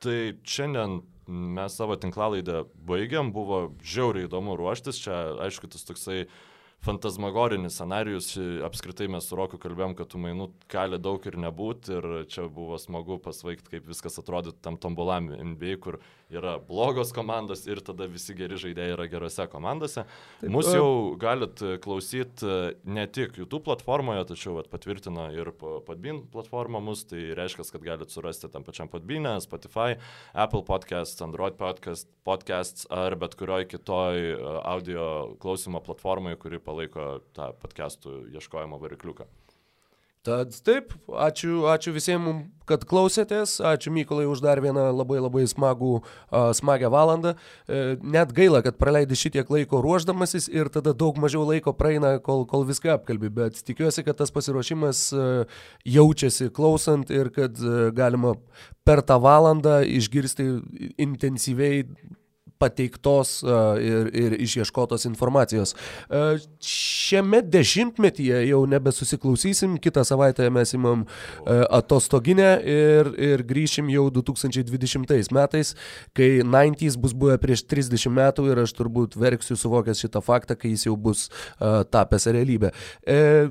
Tai šiandien mes savo tinklalaidę baigiam, buvo žiauriai įdomu ruoštis, čia aišku tas toksai uh, fantasmagorinis scenarius, apskritai mes su Roku kalbėjom, kad tų mainų gali daug ir nebūti ir čia buvo smagu pasvaigti, kaip viskas atrodytų tam tombolam NBA, kur yra blogos komandos ir tada visi geri žaidėjai yra gerose komandose. Taip, Mūsų jau galit klausyti e, ne tik YouTube platformoje, tačiau at, patvirtino ir Podbean platforma mus, tai reiškia, kad galit surasti tam pačiam Podbean'e, Spotify, Apple Podcasts, Android Podcast, Podcasts ar bet kurioj kitoj e, audio klausimo platformoje, kuri palaiko tą podcastų ieškojimo varikliuką. Tad taip, ačiū, ačiū visiems, kad klausėtės, ačiū Mykolai už dar vieną labai labai smagų, uh, smagę valandą. Uh, net gaila, kad praleidai šitiek laiko ruoždamasis ir tada daug mažiau laiko praeina, kol, kol viską apkalbi, bet tikiuosi, kad tas pasiruošimas uh, jaučiasi klausant ir kad uh, galima per tą valandą išgirsti intensyviai pateiktos ir, ir išieškotos informacijos. Šiame dešimtmetyje jau nebesusiklausysim, kitą savaitę mes imam atostoginę ir, ir grįšim jau 2020 metais, kai 90s bus buvę prieš 30 metų ir aš turbūt verksiu suvokęs šitą faktą, kai jis jau bus tapęs realybę. E,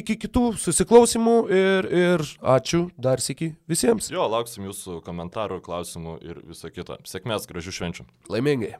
iki kitų susiklausimų ir, ir ačiū dar sėki visiems. Jo, lauksim jūsų komentarų, klausimų ir viso kito. Sėkmės, gražių švenčių. Laimingai.